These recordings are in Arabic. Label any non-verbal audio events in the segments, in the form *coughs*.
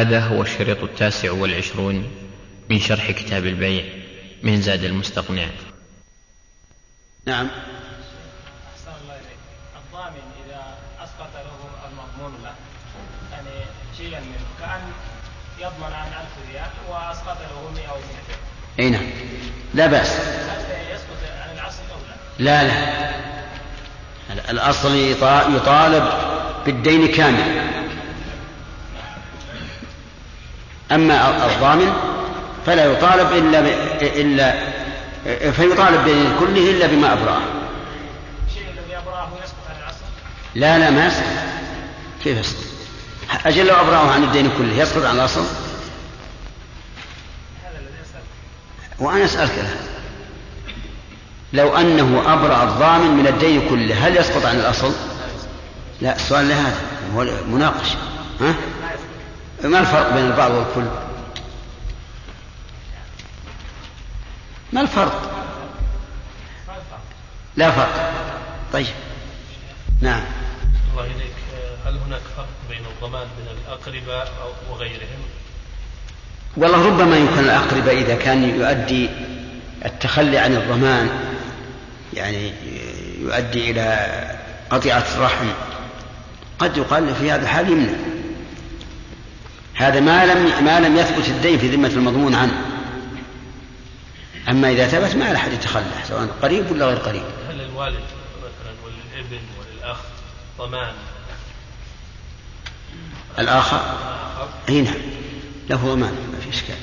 هذا هو الشريط التاسع والعشرون من شرح كتاب البيع من زاد المستقنع. نعم. أحسن الله إليك. الضامن إذا أسقط له المضمون له. يعني شيئا منه. كأن يضمن عن ألف ريال وأسقط له 100 أو 200 أي نعم. لا بأس. هل يسقط عن العصر أو لا؟ لا لا. الأصل يطا- يطالب بالدين كامل. أما الضامن فلا يطالب إلا ب... إلا فيطالب كله إلا بما أبرأه. لا لا ما يسقط. كيف يسقط؟ أجل لو أبرأه عن الدين كله يسقط عن الأصل وأنا أسألك الآن. لو أنه أبرأ الضامن من الدين كله هل يسقط عن الأصل؟ لا السؤال لهذا هو مناقشة ها؟ ما الفرق بين البعض والكل؟ ما الفرق؟ لا فرق طيب نعم الله إليك هل هناك فرق بين الضمان من الأقرباء وغيرهم؟ والله ربما يمكن الأقربة إذا كان يؤدي التخلي عن الضمان يعني يؤدي إلى قطيعة الرحم قد يقال في هذا الحال يمنع هذا ما لم ما لم يثبت الدين في ذمة المضمون عنه. أما إذا ثبت ما له أحد يتخلى سواء قريب ولا غير قريب. هل للوالد مثلا وللابن وللأخ ضمان؟ الآخر؟ آخر؟ أي نعم. له ضمان ما في إشكال.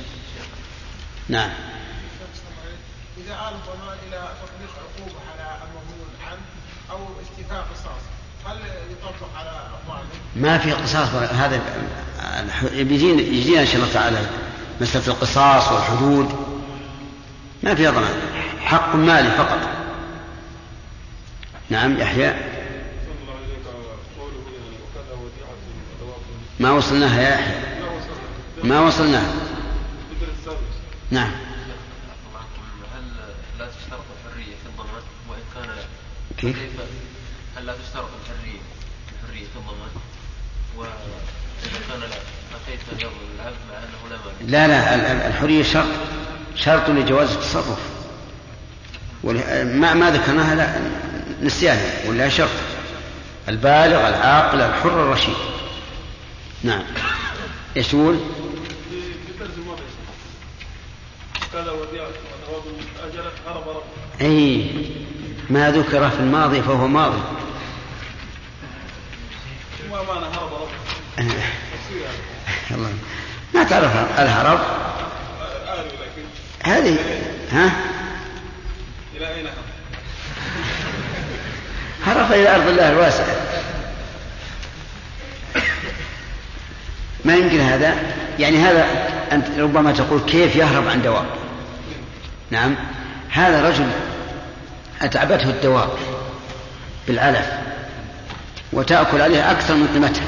نعم. إذا آل الضمان إلى تطبيق عقوبة على المضمون عنه أو استيفاء قصاص هل يطبق على الضامن؟ ما في قصاص هذا يجينا إن شاء الله تعالى مسألة القصاص والحدود. ما فيها ضمان حق مالي فقط. نعم يحيى. ما وصلناها يا يحيى؟ ما وصلناها. نعم. هل لا تشترط الحرية؟ في الضمان وإن كان كيف؟ هل لا تشترط الحرية؟ الحرية في الضمان لا لا الحرية شرط شرط لجواز التصرف. ما ما ذكرناها لا نسيانها ولا شرط. البالغ العاقل الحر الرشيد. نعم. إيش تقول؟ إي ما ذكر في الماضي فهو ماضي. ما معنى هرب رب الله ما تعرف الهرب. هذه ها؟ إلى أين هرب؟ إلى أرض الله الواسعة. ما يمكن هذا؟ يعني هذا أنت ربما تقول كيف يهرب عن دواب نعم. هذا رجل أتعبته الدواب بالعلف وتأكل عليها أكثر من قيمتها.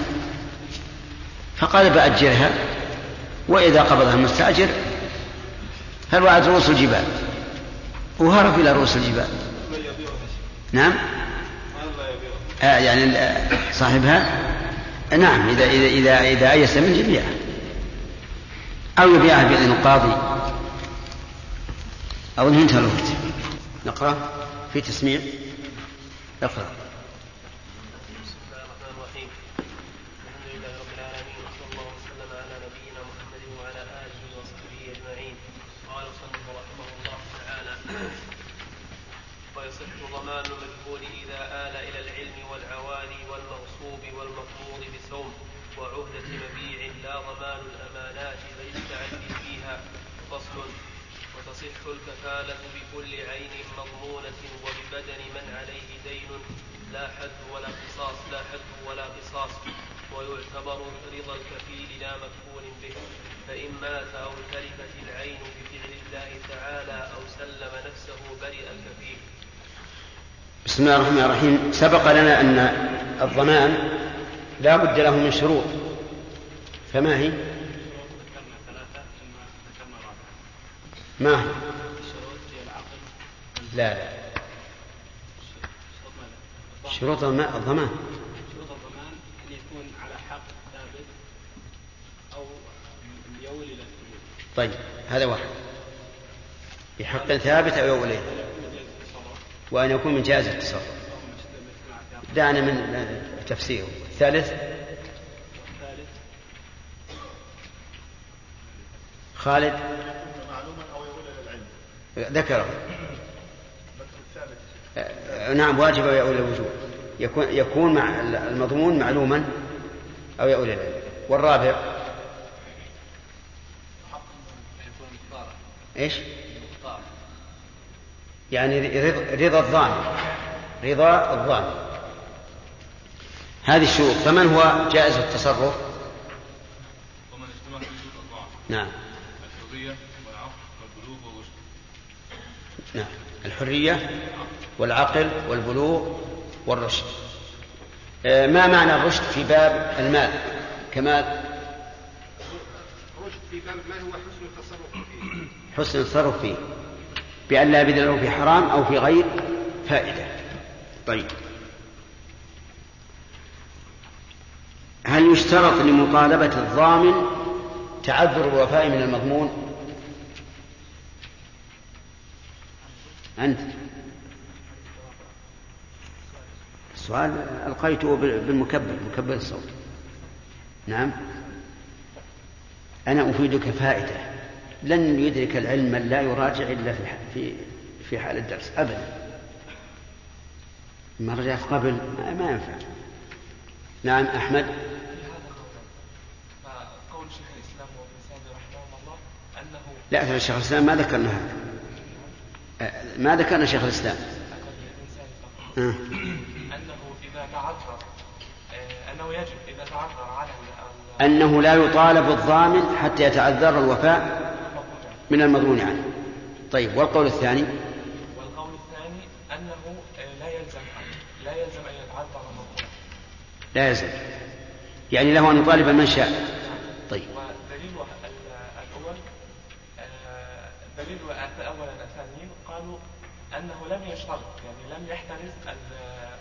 فقال بأجرها. وإذا قبضها المستأجر فالوعد رؤوس الجبال؟ وهرب إلى رؤوس الجبال. نعم؟ آه يعني ال- صاحبها؟ نعم إذا إذا إذا إذا أيس منه يبيعها أو يبيعها بإذن القاضي. أو انتهى الوقت. نقرأ في تسميع. اقرأ بسم الله الرحمن الرحيم الحمد لله رب العالمين وصلى الله وسلم على نبينا محمد وعلى اله وصحبه اجمعين قال صلى رحمه الله تعالى ويصح ضمان المجهول اذا آل إلى العلم والعوالي والمغصوب والمفروض بسوم وعهدة مبيع لا ضمان الامانات فيستعدي فيها فصل وتصح الكفالة بكل عين مضمونة وببدن من عليه دين. لا حد ولا قصاص لا حد ولا قصاص. ويعتبر رضا الكفيل لا مكفول به. فإن مات أو تلفت العين بفعل الله تعالى أو سلم نفسه برئ الكفيل. بسم الله الرحمن الرحيم. سبق لنا أن الضمان لا بد له من شروط. فما هي؟ ذكرنا ثلاثة ثم ذكرنا رابعة. ما هي؟ لا. لا شروط الضمان. شروط الضمان أن يكون على حق ثابت أو طيب هذا واحد. بحق ثابت أو يوم وأن يكون من جائز التصرف. دعنا من تفسيره الثالث خالد. ذكره. نعم واجب أو يؤول الوجوب. يكون يكون مع المضمون معلوما أو يؤول العلم. والرابع؟ إيش؟ يعني رضا الضامن رضا الضامن هذه الشروط. فمن هو جائز التصرف؟ ومن اجتمع في شروط نعم. الحرية والبلوغ نعم. الحرية والعقل والبلوغ والرشد. آه، ما معنى الرشد في باب المال؟ كمال الرشد في باب المال هو حسن التصرف فيه. حسن التصرف فيه. بأن لا يبذل له في حرام أو في غير فائدة. طيب. هل يشترط لمطالبة الضامن تعذر الوفاء من المضمون؟ أنت. السؤال ألقيته بالمكبر مكبر الصوت. نعم. أنا أفيدك فائدة. لن يدرك العلم من لا يراجع إلا في في في حال الدرس. أبدا. ما رجعت قبل؟ ما ينفع. نعم أحمد. لا ترى شيخ الإسلام ما ذكرنا هذا. ما ذكرنا شيخ آه. أنه إذا تعذر آه، أنه يجب إذا تعذر على أنه لا يطالب الضامن حتى يتعذر الوفاء من المضمون عنه. طيب والقول الثاني؟ والقول الثاني أنه آه، لا يلزم لا يلزم أن يتعذر المضمون لا يزال يعني له أن يطالب من شاء. طيب. ودليل ال- الأول آه، دليل قالوا أنه لم يشترط يعني لم يحترز ال-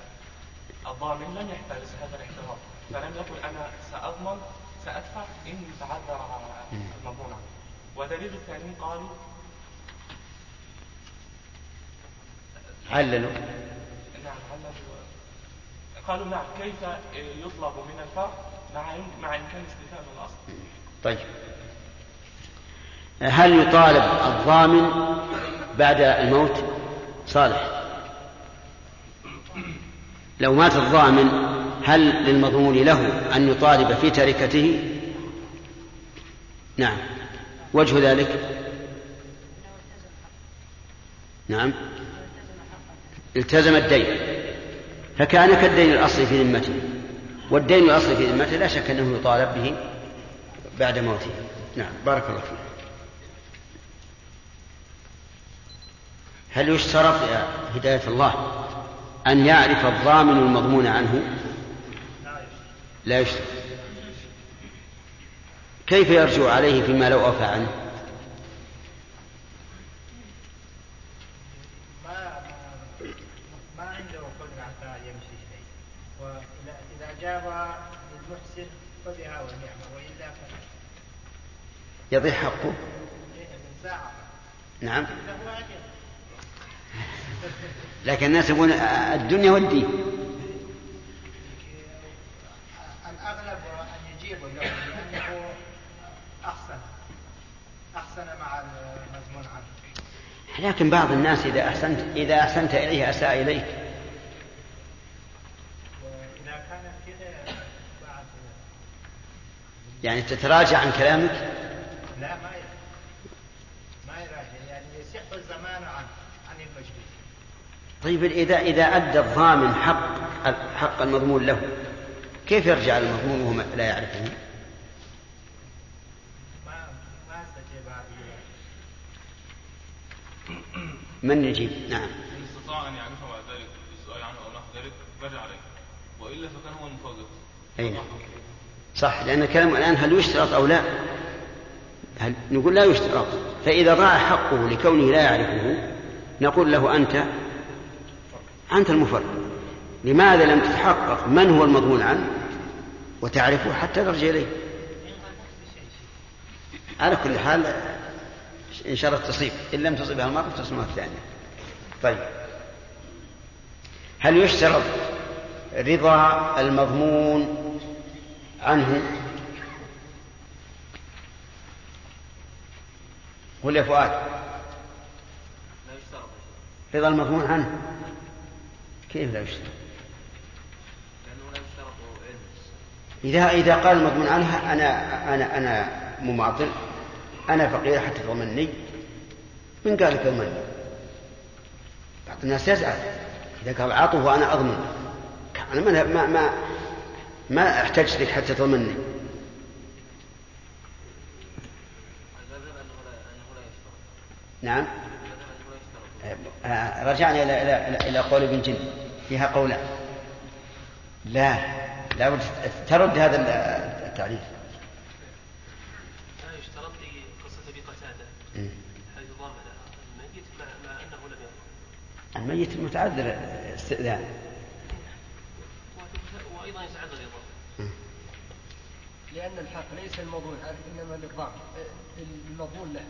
الضامن لم يحترز هذا الاحتراز. فلم يقل أنا سأضمن سأدفع ان تعذر المضمون. عنه ودليل الثاني قالوا عللوا نعم هل قالوا نعم كيف يطلب من الفرع مع مع إمكان استيفاء من الأصل؟ طيب. هل يطالب الضامن بعد الموت؟ صالح. لو مات الضامن هل للمضمون له أن يطالب في تركته؟ نعم. وجه ذلك؟ نعم. التزم الدين. فكان كالدين الأصلي في ذمته. والدين الأصلي في ذمته لا شك أنه يطالب به بعد موته. نعم. بارك الله فيك. هل يشترط يا هداية الله أن يعرف الضامن المضمون عنه؟ لا يشترط. كيف يرجع عليه فيما لو أوفى عنه؟ يضيع حقه؟ ساعة. نعم. لكن الناس يقولون الدنيا والدين. الأغلب أن يجيبوا لأنه أحسن أحسن مع المضمون عنه لكن بعض الناس إذا أحسنت إذا أحسنت إليه أساء إليك. وإذا كان كذا يعني تتراجع عن كلامك؟ لا ما يراجع يعني يصح الزمان عن عن المجلس طيب إذا إذا أدى الضامن حق حق المضمون له كيف يرجع المضمون وهو لا يعرفه؟ ما من يجيب؟ نعم. إن استطاع أن يعرفه بعد ذلك بالسؤال عنه أو نحو ذلك فجع عليه وإلا فكان هو المفرط أي. صح. لأن الكلام الآن هل يشترط أو لا؟ هل نقول لا يشترط. فإذا ضاع حقه لكونه لا يعرفه نقول له أنت أنت المفرط. لماذا لم تتحقق من هو المضمون عنه وتعرفه حتى ترجع إليه. على كل حال إن شاء الله تصيب. إن لم تصبها المرة تصيب المرة الثانية. طيب. هل يشترط رضا المضمون عنه؟ ولا فؤاد. لا يشترط. رضا المضمون عنه. كيف لا يشترط إذا إذا قال المضمون عنها أنا أنا أنا مماطل أنا فقير حتى تضمني من قال لك اضمني بعض الناس يزعل. إذا قال عطه وأنا أضمن. أنا ما ما ما, ما احتجت لك حتى تضمني نعم المذهب أنه لا يشترط آه، رجعنا إلى إلى إلى, قول ابن جن. فيها قولان. لا لا بد ترد هذا التعريف. لا يشترط في قصة أبي قتادة. حيث ضامن الميت؟ مع, أنه لم يضمن الميت متعذر استئذان. وأيضا يتعذر إضافة لأن الحق ليس المضمون إنما للضعف المضمون له.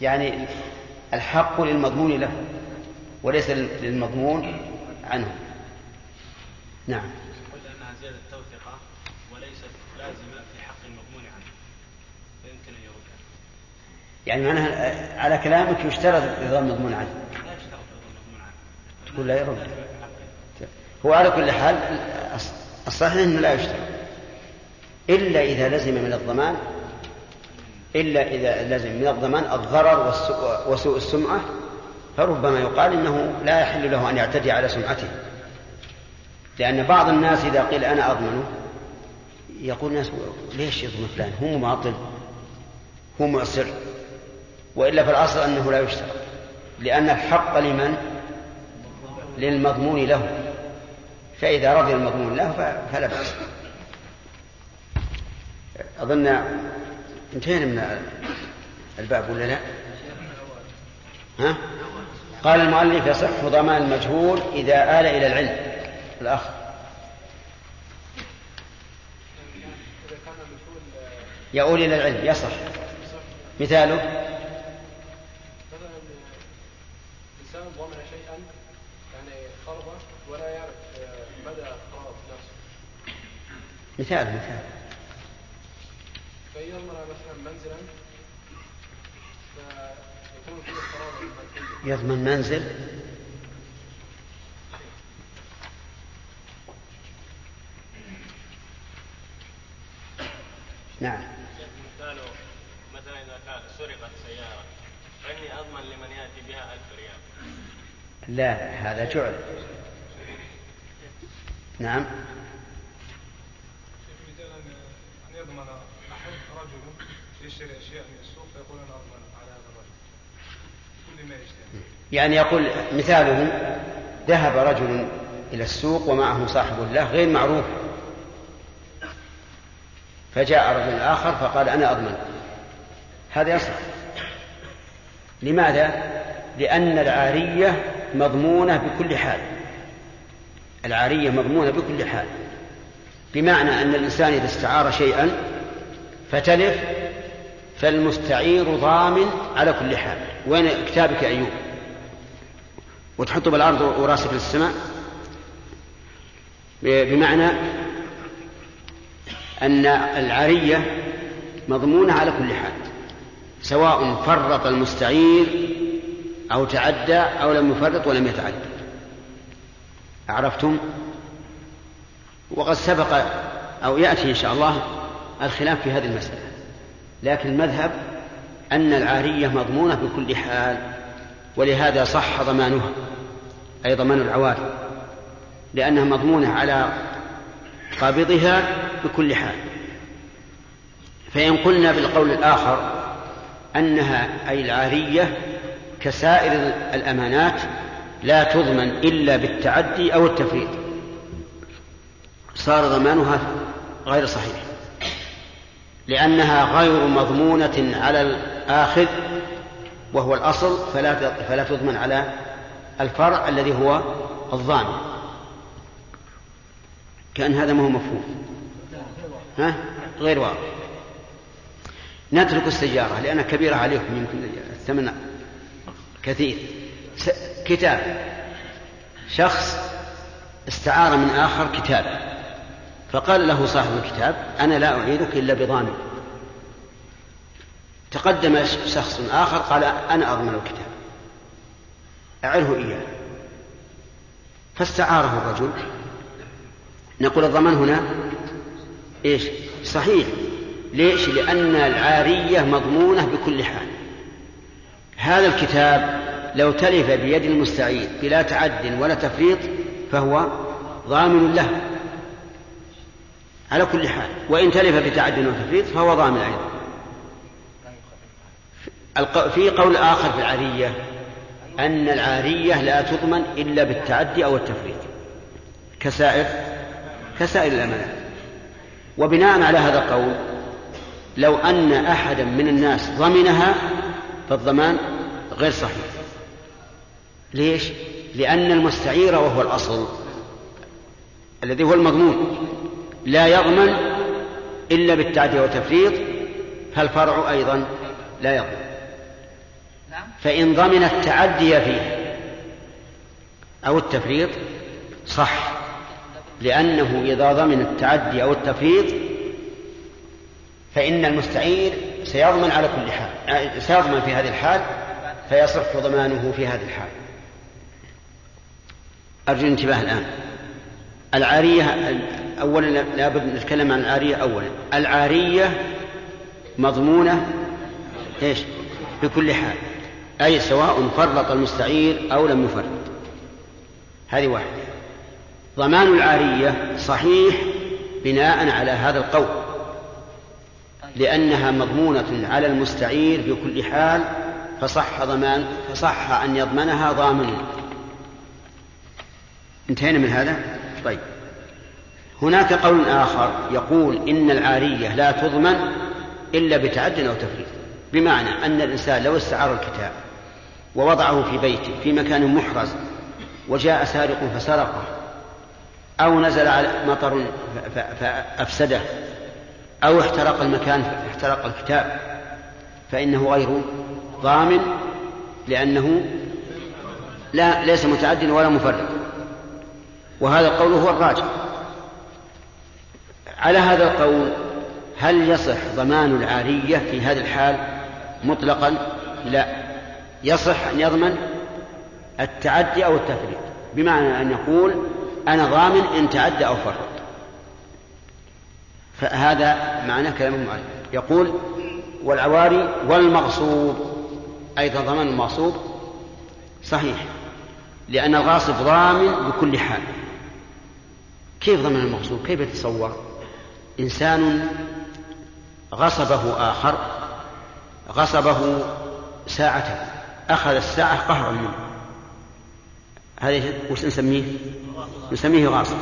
يعني الحق للمضمون له وليس للمضمون عنه. نعم. قلت أنها زيادة وليست لازمة في حق المضمون عنه فيمكن أن يردها يعني معناها على كلامك يشترط رضا المضمون عنه. لا يشترط رضا المضمون عنه. ولا يرد. هو على كل حال الصحيح إنه لا يشترط. إلا إذا لزم من الضمان إلا إذا لزم من الضمان الضرر وسوء السمعة فربما يقال إنه لا يحل له أن يعتدي على سمعته. لأن بعض الناس إذا قيل أنا اضمنه يقول الناس ليش يضمن فلان؟ هو معطل هو معسر وإلا في الأصل أنه لا يشترط لأن الحق لمن؟ للمضمون له. فإذا رضي المضمون له فلا بأس. أظن انتهينا من الباب ولا لا؟ ها؟ قال المؤلف يصح ضمان المجهول إذا آل إلى العلم. الأخ. يؤول إلى العلم يصح. مثاله؟ ضمن شيئا يعني ولا يعرف مدى نفسه مثال مثال منزلا فيكون فيه قرار المنزل يضمن منزل. نعم. مثاله مثلا إذا كان سرقت سيارة فإني أضمن لمن يأتي بها ألف ريال. لا هذا جعل. نعم. مثال أن يضمن أحد رجل يشتري أشياء من السوق فيقول أنا أضمن على هذا الرجل. كل ما يشتري. يعني يقول مثاله ذهب رجل إلى السوق ومعه صاحب له غير معروف. فجاء رجل آخر فقال أنا أضمن. هذا يصح. لماذا؟ لأن العارية مضمونة بكل حال. العارية مضمونة بكل حال. بمعنى أن الإنسان إذا استعار شيئا فتلف فالمستعير ضامن على كل حال. وين كتابك أيوب؟ وتحطه بالأرض وراسك للسماء. بمعنى أن العارية مضمونة على كل حال سواء فرط المستعير أو تعدى أو لم يفرط ولم يتعدى. عرفتم؟ وقد سبق أو يأتي إن شاء الله الخلاف في هذه المسألة لكن المذهب أن العارية مضمونة بكل حال. ولهذا صح ضمانها أي ضمان العواري لأنها مضمونة على قابضها بكل حال. فإن قلنا بالقول الآخر أنها أي العارية كسائر الأمانات لا تضمن إلا بالتعدي أو التفريط. صار ضمانها غير صحيح لأنها غير مضمونة على الآخذ وهو الأصل فلا فلا تضمن على الفرع الذي هو الضامن كأن هذا ما هو مفهوم. ها؟ غير واضح. نترك السيارة لأنها كبيرة عليكم يمكن الثمن كثير. كتاب. شخص استعار من آخر كتاب فقال له صاحب الكتاب أنا لا أعيدك إلا بضامن. تقدم شخص آخر قال أنا أضمن الكتاب. أعره إياه. فاستعاره الرجل. نقول الضمان هنا إيش؟ صحيح. ليش؟ لأن العارية مضمونة بكل حال. هذا الكتاب لو تلف بيد المستعير بلا تعد ولا تفريط فهو ضامن له. على كل حال. وإن تلف بتعد وتفريط فهو ضامن أيضا. في قول آخر في العارية أن العارية لا تضمن إلا بالتعدي أو التفريط كسائر كسائر الأمانات. وبناء على هذا القول لو أن أحدا من الناس ضمنها فالضمان غير صحيح. ليش؟ لأن المستعير وهو الأصل الذي هو المضمون. لا يضمن إلا بالتعدي والتفريط فالفرع أيضا لا يضمن. فإن ضمن التعدي فيه أو التفريط صح لأنه إذا ضمن التعدي أو التفريط فإن المستعير سيضمن على كل حال سيضمن في هذه الحال فيصح ضمانه في هذه الحال. أرجو الانتباه الآن. العارية أولا لابد نتكلم عن العارية أولا. العارية مضمونة إيش؟ بكل حال. أي سواء فرط المستعير أو لم يفرط. هذه واحدة. ضمان العارية صحيح بناء على هذا القول لأنها مضمونة على المستعير بكل حال فصح ضمان فصح أن يضمنها ضامن. انتهينا من هذا؟ طيب. هناك قول آخر يقول إن العارية لا تضمن إلا بتعد أو تفريط بمعنى أن الإنسان لو استعار الكتاب ووضعه في بيته في مكان محرز وجاء سارق فسرقه أو نزل على مطر فأفسده أو احترق المكان فاحترق الكتاب فإنه غير ضامن لأنه لا ليس متعد ولا مفرد وهذا القول هو الراجح. على هذا القول هل يصح ضمان العارية في هذه الحال مطلقا؟ لا. يصح أن يضمن التعدي أو التفريط بمعنى أن يقول أنا ضامن إن تعدى أو فرط. فهذا معنى كلام المؤلف. يقول والعواري والمغصوب أيضا ضمان المغصوب صحيح لأن الغاصب ضامن بكل حال. كيف ضمن المغصوب؟ كيف يتصور؟ إنسان غصبه آخر غصبه ساعة أخذ الساعة قهرا منه هذا وش نسميه؟ نسميه غاصب.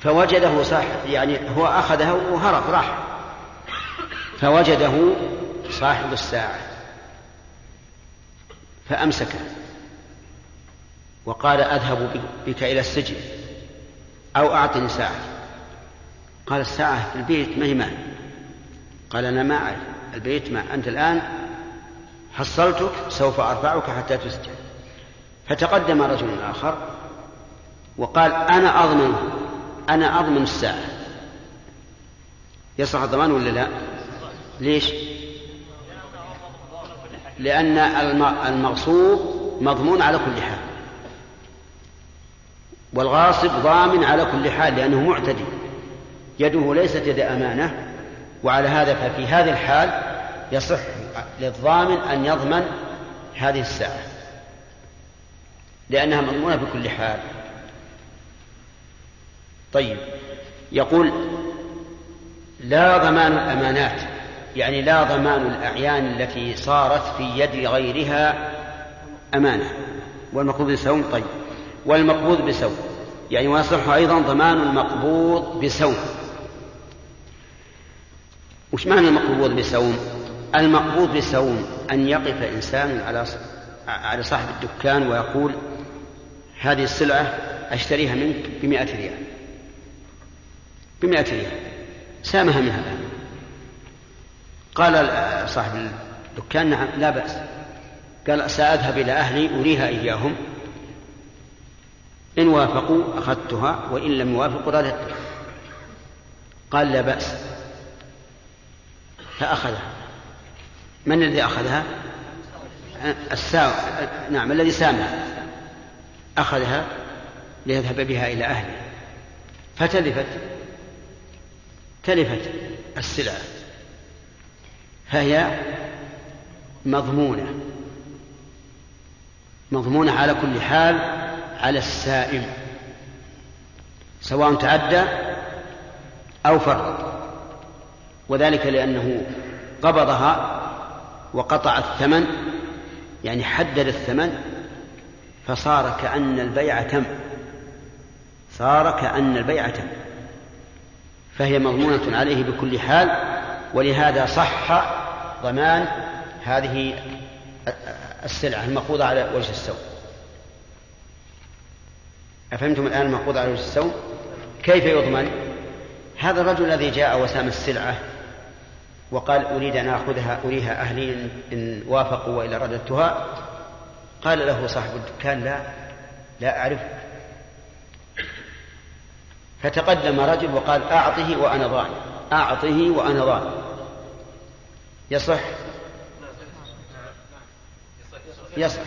فوجده صاحب يعني هو أخذها وهرب راح. فوجده صاحب الساعة. فأمسكه وقال أذهب بك إلى السجن. أو أعطني ساعة. قال الساعة في البيت ما هي قال أنا ما أعرف. البيت ما أنت الآن حصلتك سوف أرفعك حتى تسجن فتقدم رجل آخر وقال أنا أضمن أنا أضمن الساعة يصح الضمان ولا لا؟ ليش؟ لأن المغصوب مضمون على كل حال والغاصب ضامن على كل حال لأنه معتدي يده ليست يد أمانة وعلى هذا ففي هذه الحال يصح للضامن أن يضمن هذه الساعة لأنها مضمونة بكل حال. طيب يقول لا ضمان الأمانات يعني لا ضمان الأعيان التي صارت في يد غيرها أمانة. والمقبوض بسوم طيب. والمقبوض بسوم يعني ويصح أيضا ضمان المقبوض بسوم وش معنى المقبوض بسوم المقبوض بسوم أن يقف إنسان على على صاحب الدكان ويقول هذه السلعة أشتريها منك بمئة ريال. بمئة ريال. سامها منها الآن قال صاحب الدكان نعم لا بأس. قال سأذهب إلى أهلي أريها إياهم. إن وافقوا أخذتها وإن لم يوافقوا رددتها قال لا بأس. فأخذها. من الذي أخذها؟ الساو نعم الذي سامها أخذها ليذهب بها إلى أهله. فتلفت تلفت السلعة فهي مضمونة. مضمونة على كل حال على السائم سواء تعدى أو فرط. وذلك لأنه قبضها وقطع الثمن يعني حدد الثمن فصار كأن البيع تم. صار كأن البيع تم. فهي مضمونة عليه بكل حال ولهذا صح ضمان هذه السلعة المقبوضة على وجه السوق أفهمتم الآن المقبوضة على وجه السوق كيف يضمن؟ هذا الرجل الذي جاء وسام السلعة وقال أريد أن آخذها أريها أهلي إن وافقوا وإلا رددتها قال له صاحب الدكان لا لا أعرف. فتقدم رجل وقال أعطه وأنا ضامن أعطه وأنا ضامن يصح؟ يصح.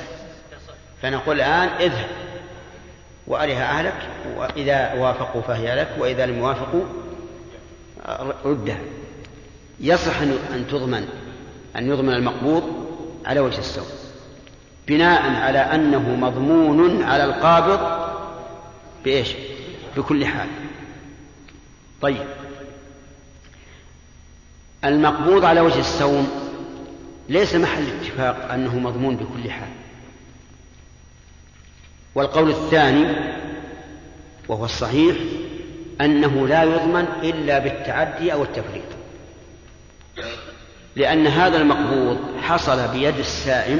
فنقول الآن اذهب وأرها أهلك وإذا وافقوا فهي لك وإذا لم يوافقوا ردها. يصح أن تضمن أن يضمن المقبوض على وجه السوء. بناء على أنه مضمون على القابض بإيش؟ بكل حال. طيب. المقبوض على وجه السوم ليس محل اتفاق أنه مضمون بكل حال. والقول الثاني وهو الصحيح أنه لا يضمن إلا بالتعدي أو التفريط. لأن هذا المقبوض حصل بيد السائم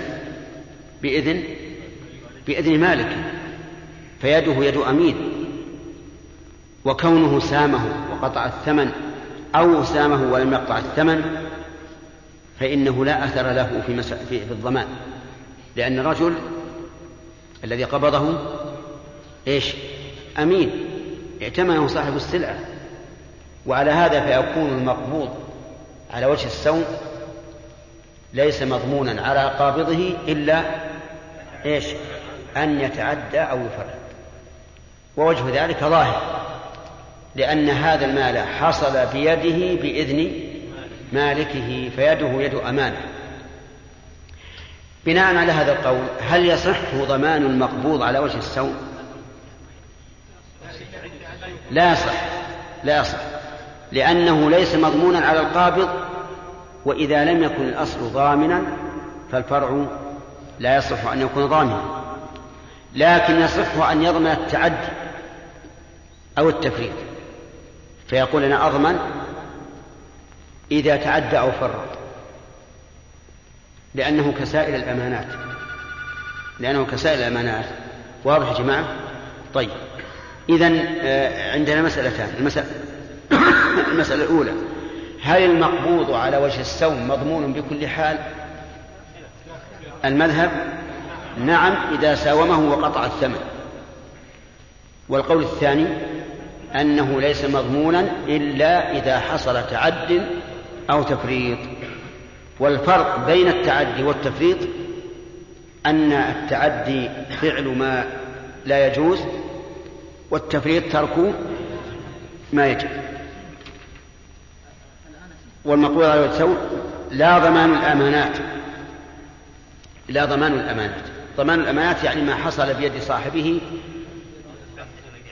بإذن بإذن مالك فيده يد أمين وكونه سامه وقطع الثمن أو سامه ولم يقطع الثمن فإنه لا أثر له في. في... الضمان لأن الرجل الذي قبضه إيش؟ أمين ائتمنه صاحب السلعة وعلى هذا فيكون المقبوض على وجه السوم ليس مضمونا على قابضه إلا إيش؟ أن يتعدى أو يفرد ووجه ذلك ظاهر لأن هذا المال حصل بيده بإذن مالكه فيده يد أمانة. بناء على هذا القول هل يصح ضمان المقبوض على وجه السوء؟ لا يصح لا يصح. لأنه ليس مضمونا على القابض وإذا لم يكن الأصل ضامنا فالفرع لا يصح أن يكون ضامنا. لكن يصح أن يضمن التعدي أو التفريط فيقول أنا أضمن إذا تعدى أو فرط لأنه كسائر الأمانات. لأنه كسائر الأمانات. واضح يا جماعة؟ طيب. إذا عندنا مسألتان. المسألة, المسألة الأولى هل المقبوض على وجه السوم مضمون بكل حال؟ المذهب نعم إذا ساومه وقطع الثمن. والقول الثاني أنه ليس مضمونا إلا إذا حصل تعد أو تفريط. والفرق بين التعدي والتفريط أن التعدي فعل ما لا يجوز والتفريط ترك ما يجب. والمقول على الثور لا ضمان الأمانات. لا ضمان الأمانات. ضمان الأمانات يعني ما حصل بيد صاحبه.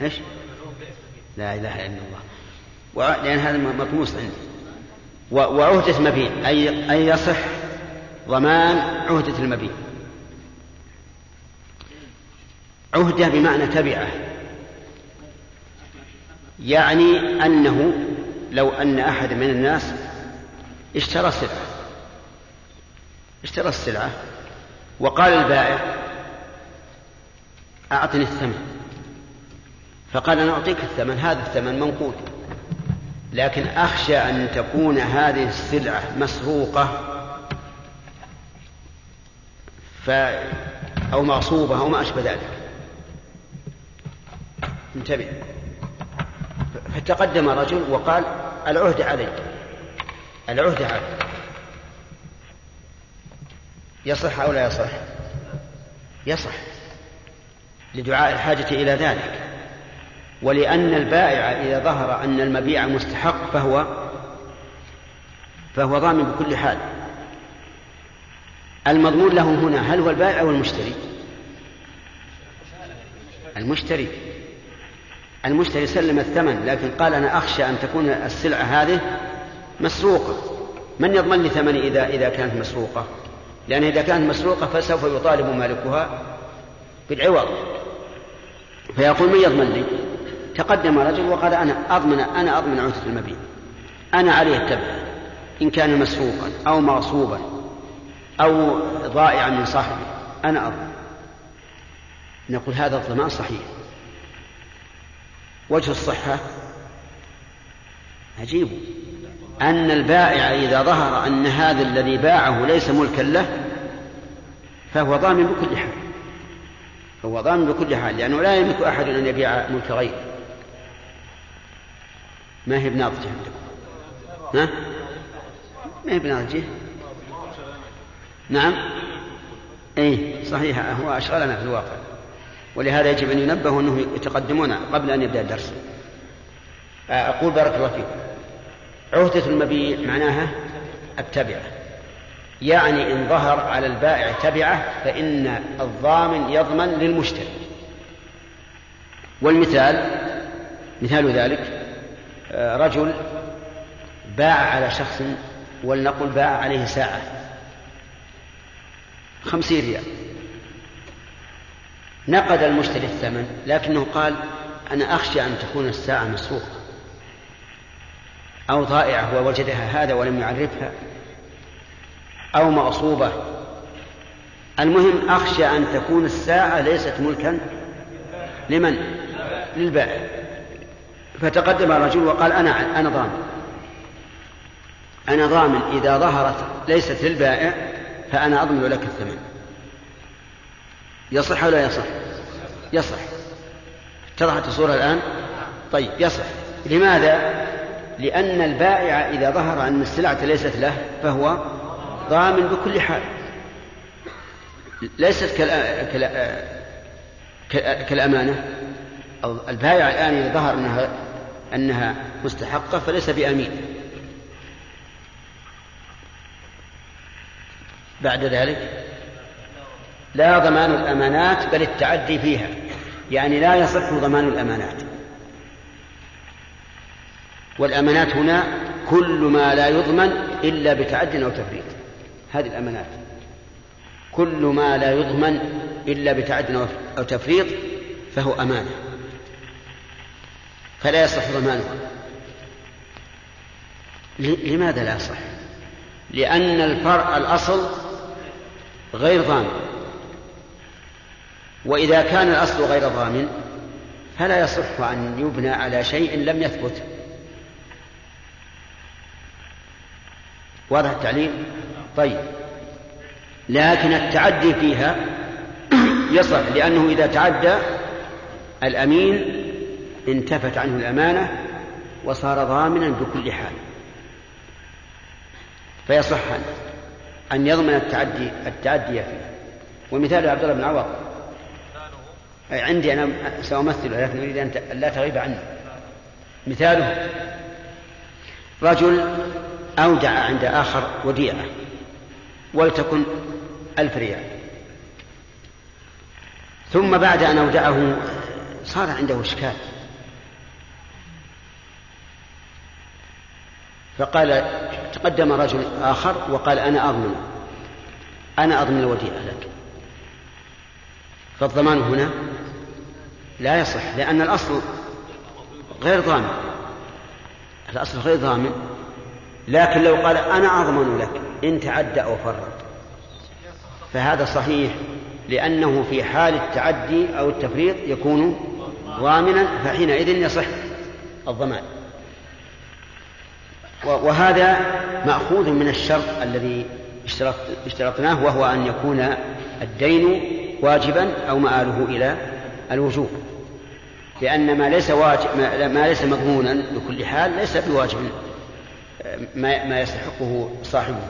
إيش؟ لا إله إلا الله. لأن هذا مطموس عندي. وعهدة مبيع أي أي يصح ضمان عهدة المبيع عهدة بمعنى تبعة. يعني أنه لو أن أحد من الناس اشترى سلعة اشترى السلعة وقال البائع أعطني الثمن. فقال أنا أعطيك الثمن هذا الثمن منقود لكن أخشى أن تكون هذه السلعة مسروقة ف أو مغصوبة أو ما أشبه ذلك. انتبه. فتقدم رجل وقال العهد علي. العهد علي يصح أو لا يصح؟ يصح. لدعاء الحاجة إلى ذلك. ولأن البائع إذا ظهر أن المبيع مستحق فهو فهو ضامن بكل حال. المضمون له هنا هل هو البائع أو المشتري؟ المشتري. المشتري سلم الثمن لكن قال أنا أخشى أن تكون السلعة هذه مسروقة. من يضمن لي ثمني إذا إذا كانت مسروقة؟ لأن إذا كانت مسروقة فسوف يطالب مالكها بالعوض. فيقول من يضمن لي؟ تقدم رجل وقال أنا أضمن أنا أضمن عهدة المبيع. أنا عليه التبع. إن كان مسروقا أو مغصوبا أو ضائعا من صاحبه أنا أضمن. نقول هذا الضمان صحيح. وجه الصحة عجيب. أن البائع إذا ظهر أن هذا الذي باعه ليس ملكا له فهو ضامن بكل حال. هو ضامن بكل حال لأنه لا يملك أحد أن يبيع ملك غيره. ما هي بناضجة عندكم؟ ها؟ ما هي بناضجة نعم. اي صحيح هو أشغلنا في الواقع. ولهذا يجب أن ينبهوا انه يتقدمون قبل أن يبدأ الدرس. أقول بارك الله فيكم. عهدة المبيع معناها التبعة. يعني إن ظهر على البائع تبعة فإن الضامن يضمن للمشتري. والمثال مثال ذلك رجل باع على شخص ولنقل باع عليه ساعة. خمسين ريال. نقد المشتري الثمن لكنه قال أنا أخشى أن تكون الساعة مسروقة. أو ضائعة ووجدها هذا ولم يعرفها أو مغصوبة المهم أخشى أن تكون الساعة ليست ملكا لمن؟ للبائع فتقدم الرجل وقال أنا أنا ضامن أنا ضامن إذا ظهرت ليست للبائع فأنا أضمن لك الثمن يصح ولا يصح؟ يصح اتضحت الصورة الآن؟ طيب يصح لماذا؟ لأن البائع إذا ظهر أن السلعة ليست له فهو ضامن بكل حال. ليست كالأمانة. البائع الآن إذا ظهر أنها أنها مستحقة فليس بأمين. بعد ذلك لا ضمان الأمانات بل التعدي فيها. يعني لا يصح ضمان الأمانات. والأمانات هنا كل ما لا يضمن إلا بتعد أو تفريط. هذه الأمانات. كل ما لا يضمن إلا بتعد أو تفريط فهو أمانة. فلا يصح ضمانها لماذا لا يصح؟ لأن الفرع الأصل غير ضامن. وإذا كان الأصل غير ضامن فلا يصح أن يبنى على شيء لم يثبت. واضح التعليم طيب. لكن التعدي فيها *clears throat* يصح لأنه إذا تعدى الأمين انتفت عنه الأمانة وصار ضامنا بكل حال. فيصح أن يضمن التعدي التعدي فيه ومثال عبد الله بن عوض. عندي أنا سأمثله لكن أريد أن لا تغيب عني مثاله. رجل أودع عند آخر وديعة ولتكن ألف ريال. ثم بعد أن أودعه صار عنده إشكال. فقال تقدم رجل آخر وقال أنا أضمن أنا أضمن الوديعة لك. فالضمان هنا لا يصح لأن الأصل غير ضامن. الأصل غير ضامن. لكن لو قال أنا أضمن لك إن تعدى أو فرط. فهذا صحيح لأنه في حال التعدي أو التفريط يكون ضامنا فحينئذ يصح الضمان. وهذا مأخوذ من الشرط الذي اشترطناه وهو أن يكون الدين واجبا أو مآله إلى الوجوب. لأن ما ليس واجب ما ليس مضمونا بكل حال ليس بواجب ما ما يستحقه صاحبه.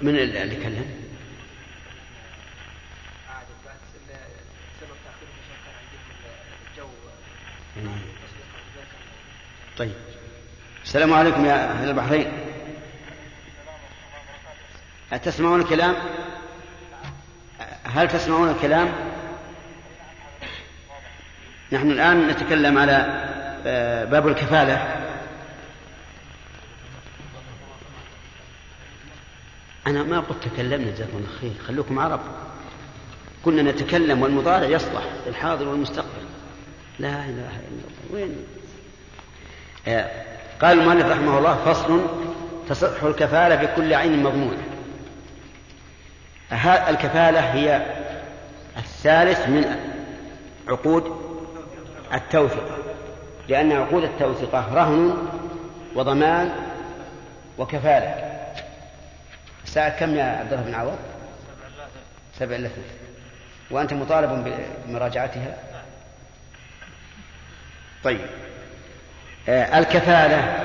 من اللي كلم؟ طيب. السلام عليكم يا أهل البحرين. أتسمعون الكلام؟ هل تسمعون الكلام؟ نحن الآن نتكلم على آه، باب الكفالة. أنا ما قلت تكلمنا جزاكم الله خير. خلوكم عرب. كنا نتكلم والمضارع يصلح للحاضر والمستقبل. لا إله إلا الله. وين؟ آه، قال المؤلف رحمه الله فصل تصح الكفالة بكل عين مضمونة الكفالة هي الثالث من عقود التوثقة لأن عقود التوثقة رهن وضمان وكفالة. الساعة كم يا عبد الله بن عوض؟ سبع إلا ثلث وأنت مطالب بمراجعتها؟ طيب. آه الكفالة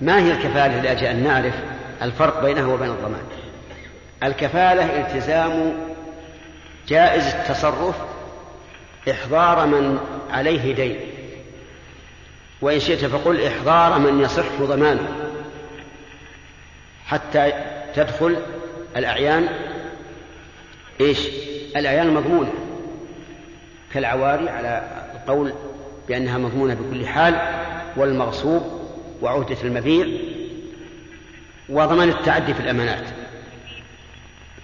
ما هي الكفالة لأجل أن نعرف الفرق بينها وبين الضمان؟ الكفالة التزام جائز التصرف إحضار من عليه دين. وإن شئت فقل إحضار من يصح ضمانه. حتى تدخل الأعيان. إيش؟ الأعيان المضمونة. كالعواري على القول بأنها مضمونة بكل حال والمغصوب وعهدة المبيع وضمان التعدي في الأمانات.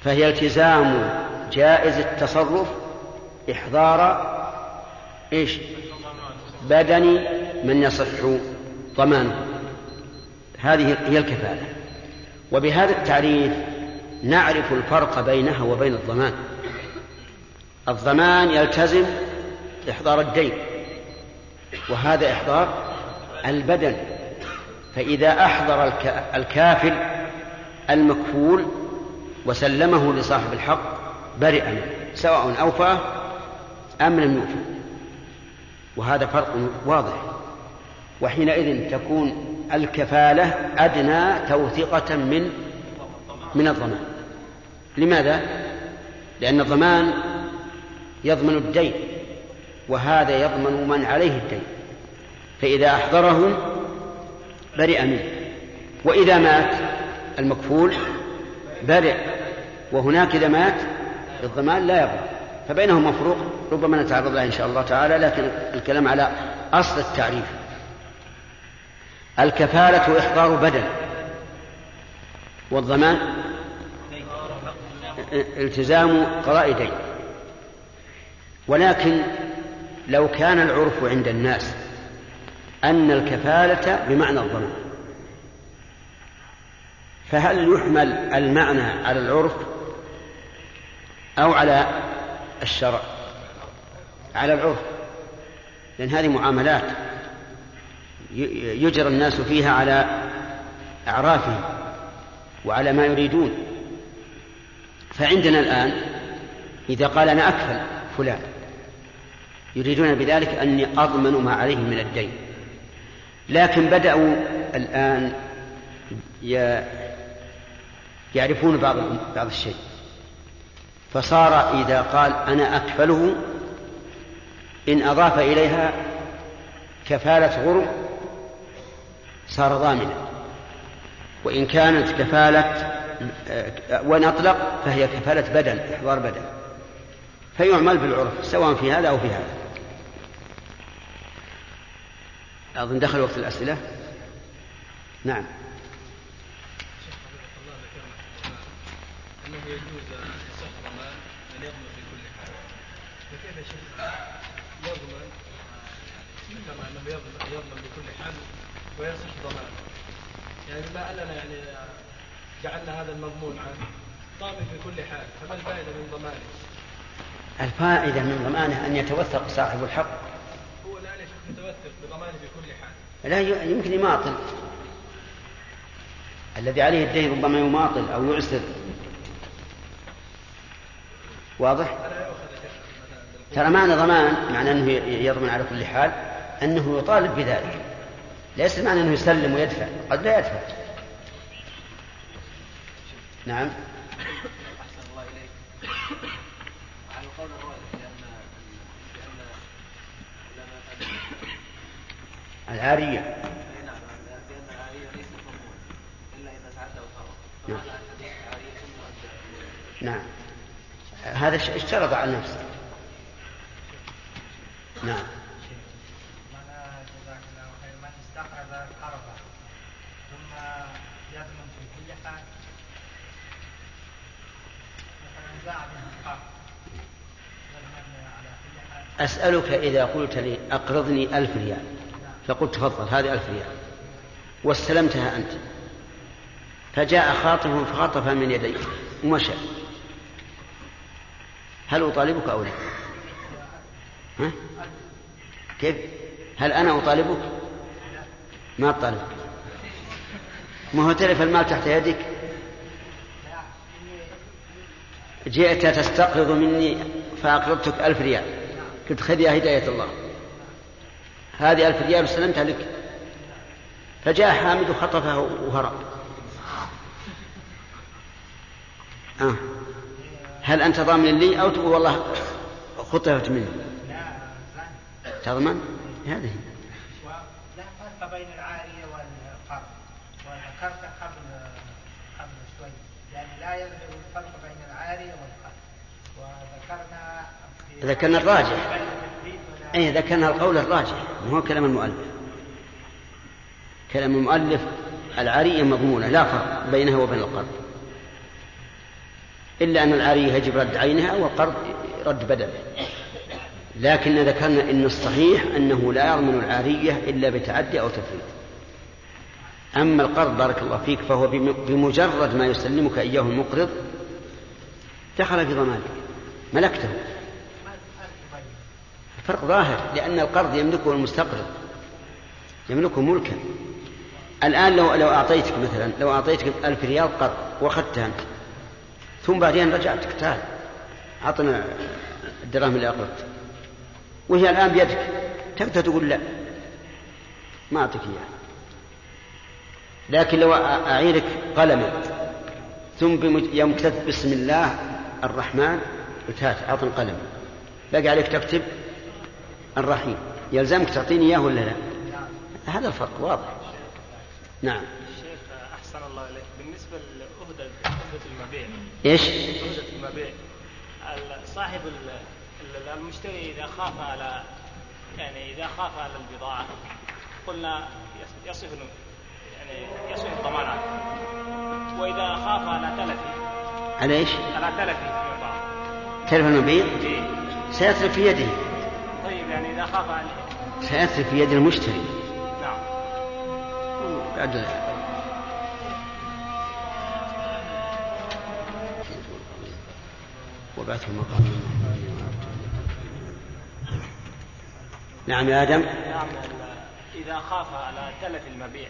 فهي التزام جائز التصرف إحضار إيش؟ بدن من يصح ضمانه. هذه هي الكفالة. وبهذا التعريف نعرف الفرق بينها وبين الضمان. الضمان يلتزم إحضار الدين وهذا إحضار البدن. فإذا أحضر الكافل المكفول وسلمه لصاحب الحق برئ منه سواء أوفى أم لم يوفى وهذا فرق واضح. وحينئذ تكون الكفالة أدنى توثقة من من الضمان. لماذا؟ لأن الضمان يضمن الدين وهذا يضمن من عليه الدين. فإذا أحضره برئ منه وإذا مات المكفول برئ وهناك إذا مات الضمان لا يضمن. فبينهما فروق ربما نتعرض لها إن شاء الله تعالى لكن الكلام على أصل التعريف. الكفالة إحضار بدن. والضمان التزام قضاء دين ولكن لو كان العرف عند الناس أن الكفالة بمعنى الضمان. فهل يحمل المعنى على العرف أو على الشرع على العرف لأن هذه معاملات يجرى الناس فيها على أعرافهم وعلى ما يريدون. فعندنا الآن إذا قال أنا أكفل فلان يريدون بذلك أني أضمن ما عليه من الدين. لكن بدأوا الآن يعرفون بعض بعض الشيء. فصار إذا قال أنا أكفله إن أضاف إليها كفالة غرم صار ضامنا. وإن كانت كفالة وإن أطلق فهي كفالة بدن إحضار بدن فيعمل بالعرف سواء في هذا أو في هذا. أظن دخل وقت الأسئلة. نعم. أنه يجوز ضمان أن يضمن في كل حال. فكيف يا شيخ؟ يضمن كما أنه يضمن بكل حال ويصح ضمان يعني ما أننا يعني جعلنا هذا المضمون عنه ضامن في كل حال. فما الفائدة من ضمانه؟ الفائدة من ضمانه أن يتوثق صاحب الحق. هو الآن يا شيخ متوثق بضمانه بكل حال. لا يمكن يماطل. الذي عليه الدين ربما يماطل أو يعسر. واضح؟ ترى معنى ضمان معنى أنه يضمن على كل حال أنه يطالب بذلك ليس معنى أنه يسلم ويدفع قد لا يدفع نعم أحسن الله إليك القول الراجح العارية نعم العارية ليست مضمونة إلا إذا نعم. فهذا الحديث عارية مؤدى نعم هذا اشترط على نفسه. نعم. أسألك إذا قلت لي أقرضني ألف ريال. فقلت تفضل هذه ألف ريال. واستلمتها أنت. فجاء خاطف فخطفها من يديك ومشى. هل أطالبك أو لا؟ ها؟ كيف؟ هل أنا أطالبك؟ ما أطالبك ما هو تلف المال تحت يدك جئت تستقرض مني فأقرضتك ألف ريال قلت خذ يا هداية الله هذه ألف ريال وسلمتها لك فجاء حامد وخطفها وهرب آه. هل أنت ضامن لي أو تقول والله خطفت مني تضمن؟ هذه. ولا فرق بين العارية والقرض وذكرت قبل قبل شوي. يعني لا يظهر الفرق بين العارية والقرض وذكرنا ذكرنا الراجح. أي ذكرنا القول الراجح. ما هو كلام المؤلف. كلام المؤلف العارية مضمونة. لا فرق بينها وبين القرض إلا أن العارية يجب رد عينها والقرض رد بدله لكن ذكرنا أن الصحيح أنه لا يضمن العارية إلا بتعدي أو تفريط. أما القرض بارك الله فيك فهو بم- بمجرد ما يسلمك إياه المقرض دخل في ضمانك. ملكته. الفرق ظاهر لأن القرض يملكه المستقرض يملكه ملكا. الآن لو لو أعطيتك مثلا لو أعطيتك ألف ريال قرض وأخذتها أنت ثم بعدين رجعت تعال أعطنا الدراهم اللي أقرضت وهي الآن بيدك. تقدر تقول لا؟ ما أعطيك إياها. لكن لو أعيرك قلما ثم يوم كتبت بسم الله الرحمن قلت أعطني قلم باقي عليك تكتب الرحيم. يلزمك تعطيني إياه ولا لا؟ هذا الفرق واضح. نعم. شيخ أحسن الله إليك. بالنسبة أهدة المبيع. ال- صاحب ال- ال- المشتري إذا خاف على يعني إذا خاف على البضاعة قلنا يص- يصف يعني يصف الضمان عنه وإذا خاف على تلف على إيش؟ على تلف البضاعة. تلف المبيع؟ إيه. سيتلف في يده. طيب يعني إذا خاف عليه. سيتلف في يد المشتري. نعم. بعد وبعثه مقام نعم يا آدم. نعم إذا خاف على تلف المبيع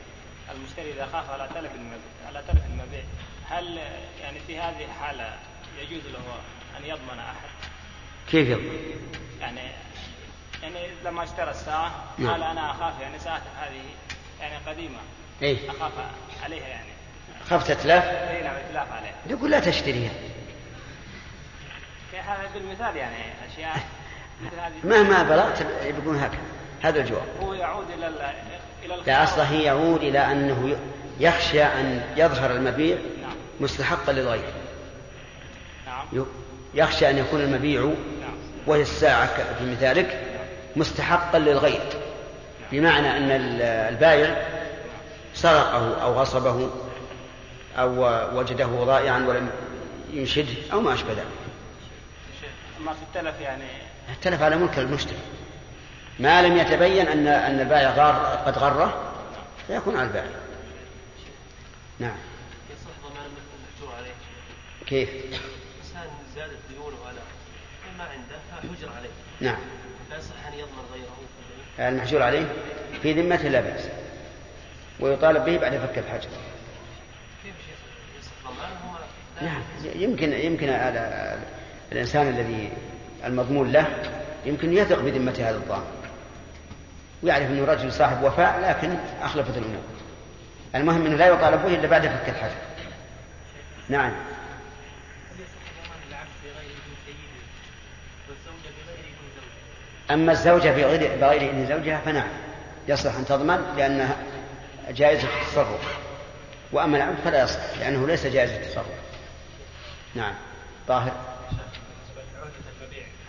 المشتري إذا خاف على تلف المبيع على تلف المبيع هل يعني في هذه الحالة يجوز له أن يضمن أحد؟ كيف يضمن؟ يعني يعني لما اشترى الساعة نعم. قال أنا أخاف يعني ساعة هذه يعني قديمة. إيه. أخاف عليها يعني. خفت تتلاف إيه نعم إتلاف عليها. يقول لا تشتريها. هذا بالمثال يعني أشياء مثل هذه. مهما بلغت يقولون هكذا. هذا الجواب. هو يعود إلى ال- إلى لا الخيار. أصله يعود إلى أنه يخشى أن يظهر المبيع نعم. مستحقا للغير. نعم. يخشى أن يكون المبيع نعم. وهي الساعة ك- في مثالك مستحقا للغير. بمعنى أن ال- البائع سرقه أو غصبه أو وجده ضائعا ولم ينشده أو ما أشبه ذلك. أما في التلف يعني. تلف على ملك المشتري. ما لم يتبين أن أن البائع غار قد غره فيكون على البائع. نعم. يصح ضمان المحجور عليه. كيف؟ إنسان زادت ديونه على ما عنده فحجر عليه. نعم. فيصح أن يضمن غيره؟ المحجور عليه في ذمته لا بأس. ويطالب به بعد فك الحجر. كيف يصح؟ ضمانه نعم. يمكن يمكن هذا الإنسان الذي المضمون له يمكن يثق بذمة هذا الضامن ويعرف أنه رجل صاحب وفاء لكن أخلفت الأمور. المهم أنه لا يطالب به إلا بعد فك الحجر. نعم. أما الزوجة بغير بغير إذن زوجها فنعم. يصلح أن تضمن لأنها جائزة التصرف. وأما العبد فلا يصلح لأنه ليس جائزة التصرف. نعم. طاهر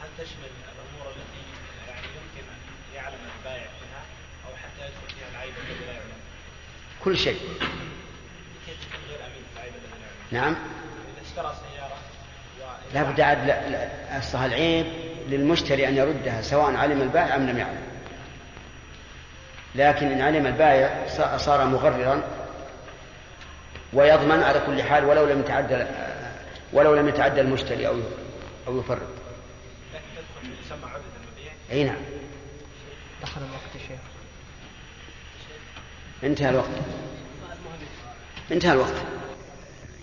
هل تشمل الأمور التي يعني يمكن ان يعلم البائع بها أو حتى يدخل فيها العيب الذي لا يعلم؟ كل شيء كيف يكون غير امين في العيب الذي لا يعلم؟ نعم. اذا اشترى سياره لا بد عاد أصلها العيب للمشتري أن يردها سواء علم البائع أم لم يعلم. لكن إن علم البائع صار مغررا ويضمن على كل حال ولو لم يتعدى ولو لم يتعدى المشتري أو أو يفرط. أي نعم. دخل الوقت يا شيخ. انتهى الوقت. انتهى الوقت.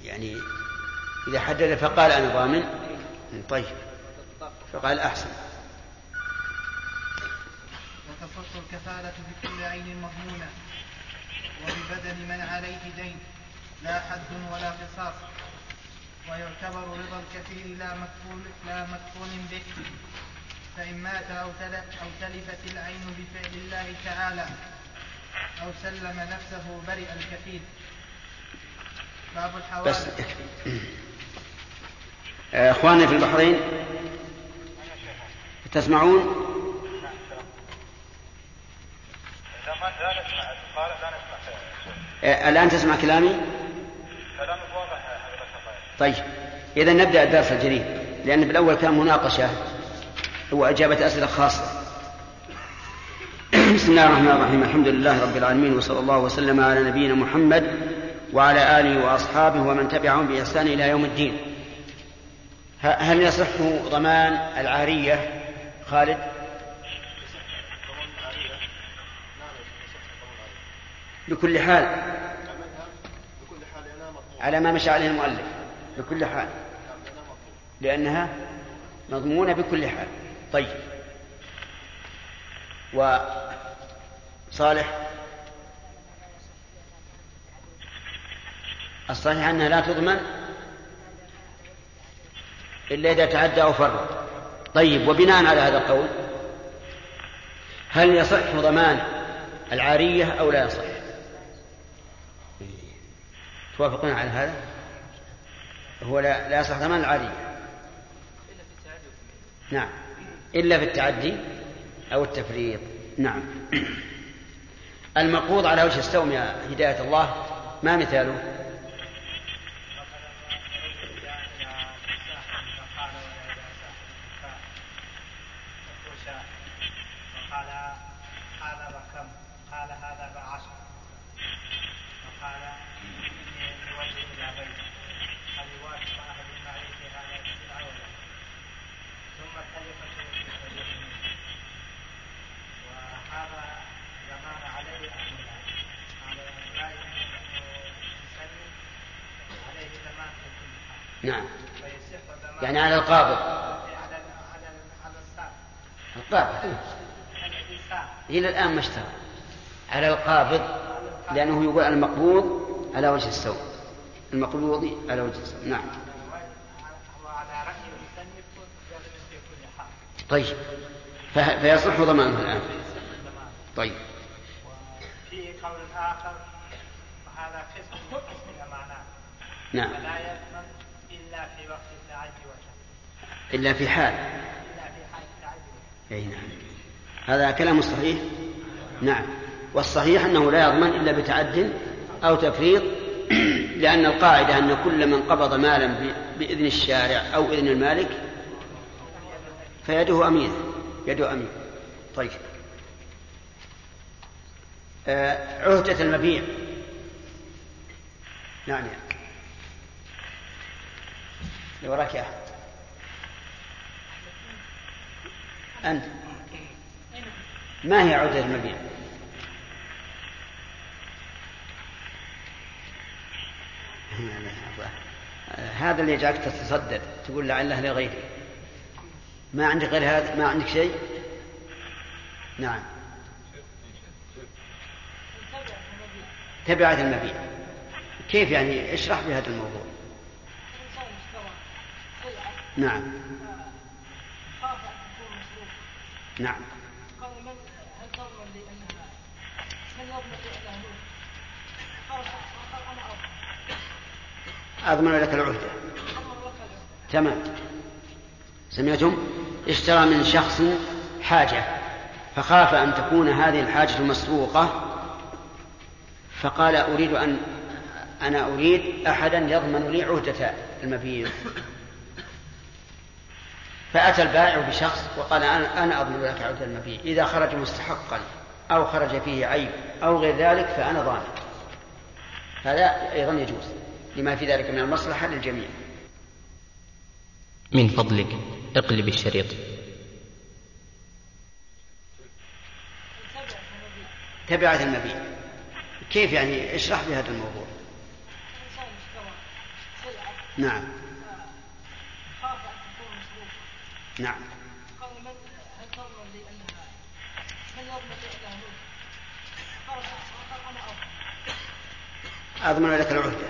يعني إذا حدد فقال أنا ضامن. طيب. فقال أحسن. وتصح الكفالة بكل عين مضمونة وببدن من عليه دين لا حد ولا قصاص. ويعتبر رضا الكفيل لا مكفول لا مكفول به. فإن مات أو تلفت العين بفعل الله تعالى أو سلم نفسه برئ الكفيل. باب الحوالي بس يكفي آه، اخواننا في البحرين تسمعون؟ آه، الآن تسمع كلامي؟ كلامك واضح طيب إذا نبدأ الدرس الجديد لأن بالأول كان مناقشة واجابه أسئلة خاصة. *clears throat* بسم الله الرحمن الرحيم. الحمد لله رب العالمين وصلى الله وسلم على نبينا محمد وعلى آله وأصحابه ومن تبعهم بإحسان إلى يوم الدين. هل يصح ضمان العارية؟ خالد؟ بكل حال. على ما مشى عليه المؤلف. بكل حال. لأنها مضمونة بكل حال. طيب. وصالح الصحيح أنها لا تضمن إلا إذا تعدى أو فرط طيب وبناء على هذا القول هل يصح ضمان العارية أو لا يصح؟ توافقون على هذا؟ هو لا, لا يصح ضمان العارية. نعم. إلا في التعدي؟ أو التفريط. نعم. المقبوض على وجه السوم يا هداية الله ما مثاله وقال هذا بكم قال هذا بعشر وقال اني لوجه إلى بيت هل يوافق احد معي في هذا السلعه ولا ثم التلفه وهذا زمان عليه ام لا؟ على راي المسلم عليه زمان في كل حال نعم فيصح زمان يعني على القابض. على القابض. إلى الآن ما اشترى. على القابض لأنه يقول المقبوض على وجه السوء. المقبوض على وجه السوء. نعم. طيب. فيصح ضمانه الآن. طيب. في قول آخر وهذا قسم من قسم الأمانات. نعم. فلا يضمن إلا في وقت التعدي والتعدي. إلا في حال. أي نعم. هذا كلام صحيح؟ نعم. والصحيح أنه لا يضمن إلا بتعد أو تفريط *clears throat* لأن القاعدة أن كل من قبض مالا بإذن الشارع أو إذن المالك فيده أمينة يده أمين طيب. آه عهدة المبيع. نعم. لو وراك يا أحمد أنت. ما هي عودة المبيع؟ هذا اللي يجعلك تتصدر تقول لعله لغيري. ما عندك غير هذا؟ ما عندك شيء؟ نعم. تبعة المبيع. كيف يعني؟ اشرح لي هذا الموضوع. نعم. نعم. هل يضمن أنا أضمن لك العهدة. تمام. سمعتم؟ اشترى من شخص حاجة فخاف أن تكون هذه الحاجة مسروقة فقال أريد أن أنا أريد أحدا يضمن لي عهدة المبيع فأتى البائع بشخص وقال أنا أنا أضمن لك عهدة المبيع إذا خرج مستحقا أو خرج فيه عيب أو غير ذلك فأنا ضامن. هذا أيضا يجوز لما في ذلك من المصلحة للجميع. من فضلك اقلب الشريط. تبعة المبيع كيف يعني؟ اشرح لي هذا الموضوع. نعم. نعم. قال من هل تضمن لي انها يضمن لي انها قال أنا أضمن لك العهدة.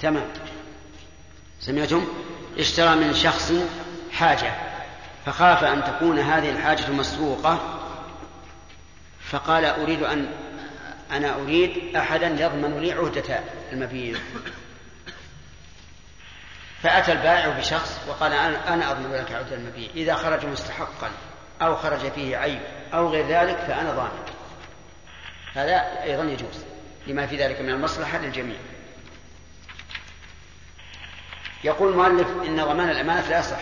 تمام. سمعتم؟ اشترى من شخص حاجة فخاف أن تكون هذه الحاجة مسروقة فقال أريد أن أنا أريد أحدا يضمن لي عهدة المبيع. فأتى البائع بشخص وقال أنا أنا أضمن لك عهدة المبيع. إذا خرج مستحقا أو خرج فيه عيب أو غير ذلك فأنا ضامن هذا أيضا يجوز لما في ذلك من المصلحة للجميع. يقول المؤلف إن ضمان الأمانة لا يصح.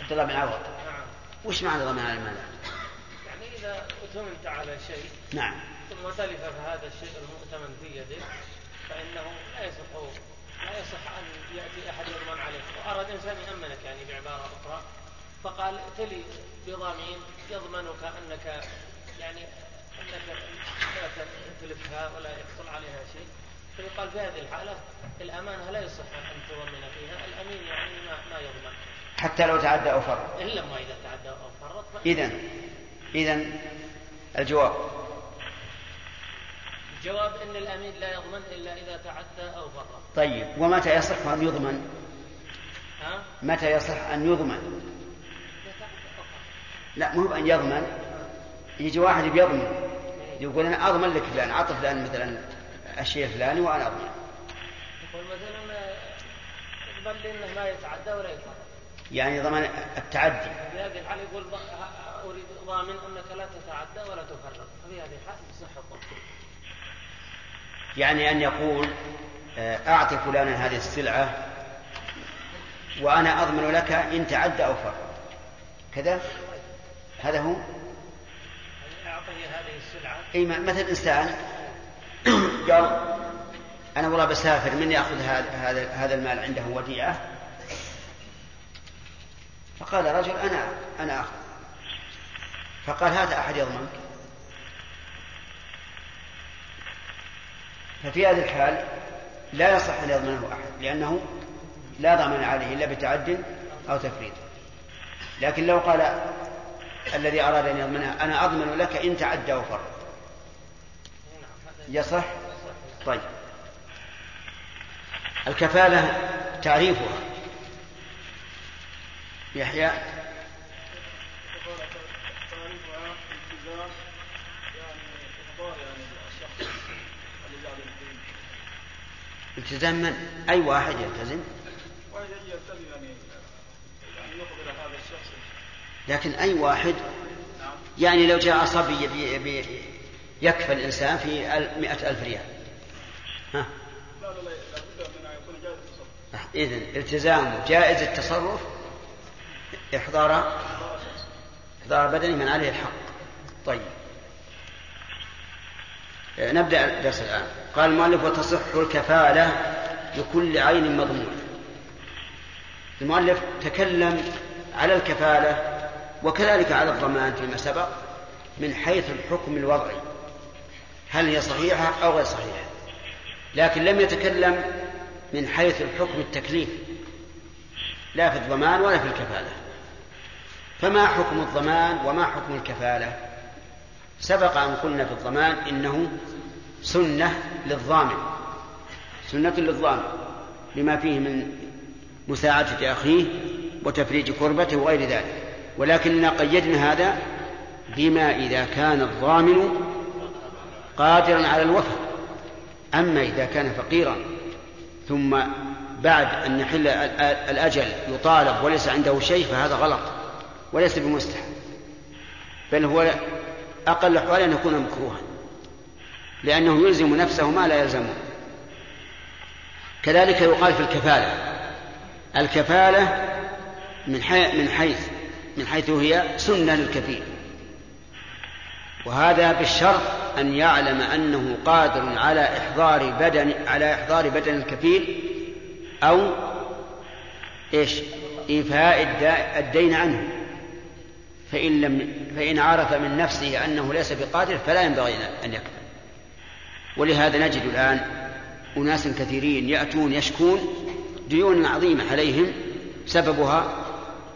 عبد الله بن عوض. وش معنى ضمان الأمانة؟ يعني إذا أتمنت على شيء نعم. ثم تلف هذا الشيء المؤتمن في يدك فإنه لا يصح لا يصح أن يأتي أحد يضمن عليك. وأراد إنسان يأمنك يعني بعبارة أخرى. فقال ائتلي بضامين يضمنك أنك يعني أنك لا تلفها ولا يحصل عليها شيء. فيقال في هذه الحالة الأمانة لا يصح أن تضمن فيها. الأمين يعني ما, ما يضمن. حتى لو تعدى أو فرط. إلا ما إذا تعدى أو فرط. إذا إذا الجواب. الجواب أن الأمين لا يضمن إلا إذا تعدى أو فرط طيب ومتى يصح أن يضمن؟ ها؟ متى يصح أن يضمن؟ لا مو أن يضمن. يجي واحد بيضمن يقول أنا أضمن لك فلان أعطي فلان مثلا الشيء الفلاني وأنا أضمن. يقول مثلا يقبل لي أنه ما يتعدى ولا يفرط يعني ضمان التعدي. في هذه الحالة يقول أريد ضامن أنك لا تتعدى ولا تفرط. ففي هذه الحالة تصح يعني أن يقول أعطي فلانا هذه السلعة وأنا أضمن لك إن تعدى أو فرط كذا؟ هذا هو؟ أعطيه هذه السلعة. أي مثل إنسان *coughs* قال أنا والله بسافر من يأخذ هذا هذا المال عنده وديعة. فقال رجل أنا أنا أخذ. فقال هذا أحد يضمنك؟ ففي هذه الحال لا يصح أن يضمنه أحد لأنه لا ضمان عليه إلا بتعد أو تفريط. لكن لو قال الذي أراد أن يضمنها أنا أضمن لك إن تعدى وفر يصح؟ طيب. الكفالة تعريفها. يحيى؟ التزام من؟ أي واحد يلتزم؟ لكن أي واحد؟ يعني لو جاء صبي بي بي يكفى الإنسان في مئة ألف ريال. ها؟ إذن التزامه جائز التصرف إحضار إحضار بدني من عليه الحق. طيب. نبدأ الدرس الآن. قال المؤلف وتصح الكفالة لكل عين مضمون المؤلف تكلم على الكفالة وكذلك على الضمان فيما سبق من حيث الحكم الوضعي هل هي صحيحة أو غير صحيحة. لكن لم يتكلم من حيث الحكم التكليف لا في الضمان ولا في الكفالة. فما حكم الضمان وما حكم الكفالة؟ سبق أن قلنا في الضمان إنه سنة للضامن. سنة للضامن لما فيه من مساعدة أخيه وتفريج كربته وغير ذلك. ولكننا قيدنا هذا بما إذا كان الضامن قادرا على الوفاء أما إذا كان فقيرا ثم بعد أن يحل الأجل يطالب وليس عنده شيء فهذا غلط وليس بمستحب. بل هو أقل الأحوال أن يكون مكروها. لأنه يلزم نفسه ما لا يلزمه. كذلك يقال في الكفالة. الكفالة من من حيث من حيث هي سنة للكفيل. وهذا بالشرط أن يعلم أنه قادر على إحضار بدن على إحضار بدن الكفيل أو إيش؟ إيفاء الدين عنه. فإن لم فإن عرف من نفسه أنه ليس بقادر فلا ينبغي أن يكفل. ولهذا نجد الآن أناس كثيرين يأتون يشكون ديون عظيمة عليهم سببها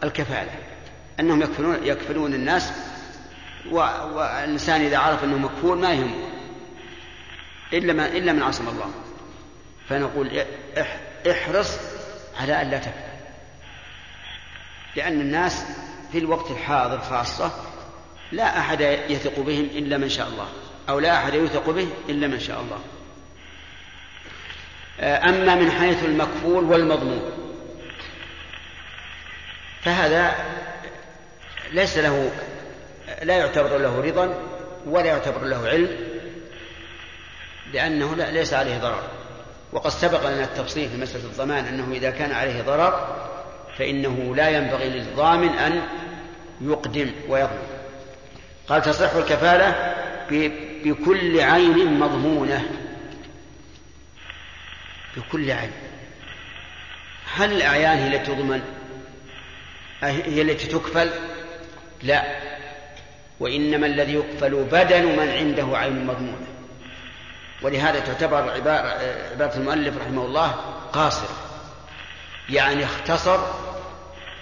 الكفالة أنهم يكفلون يكفلون الناس والإنسان إذا عرف أنه مكفول ما يهمه إلا من إلا من عصم الله. فنقول احرص على ألا تكفل لأن الناس في الوقت الحاضر خاصة لا أحد يثق بهم إلا من شاء الله. أو لا أحد يثق به إلا من شاء الله. أما من حيث المكفول والمضمون. فهذا ليس له لا يعتبر له رضا ولا يعتبر له علم لأنه لا ليس عليه ضرر. وقد سبق لنا التفصيل في مسألة الضمان أنه إذا كان عليه ضرر فإنه لا ينبغي للضامن أن يقدم ويضمن. قال تصح الكفالة بكل عين مضمونة. بكل عين. هل الأعيان هي التي تضمن؟ هي التي تكفل؟ لا. وإنما الذي يكفل بدن من عنده عين مضمونة. ولهذا تعتبر عبارة, المؤلف رحمه الله قاصر. يعني اختصر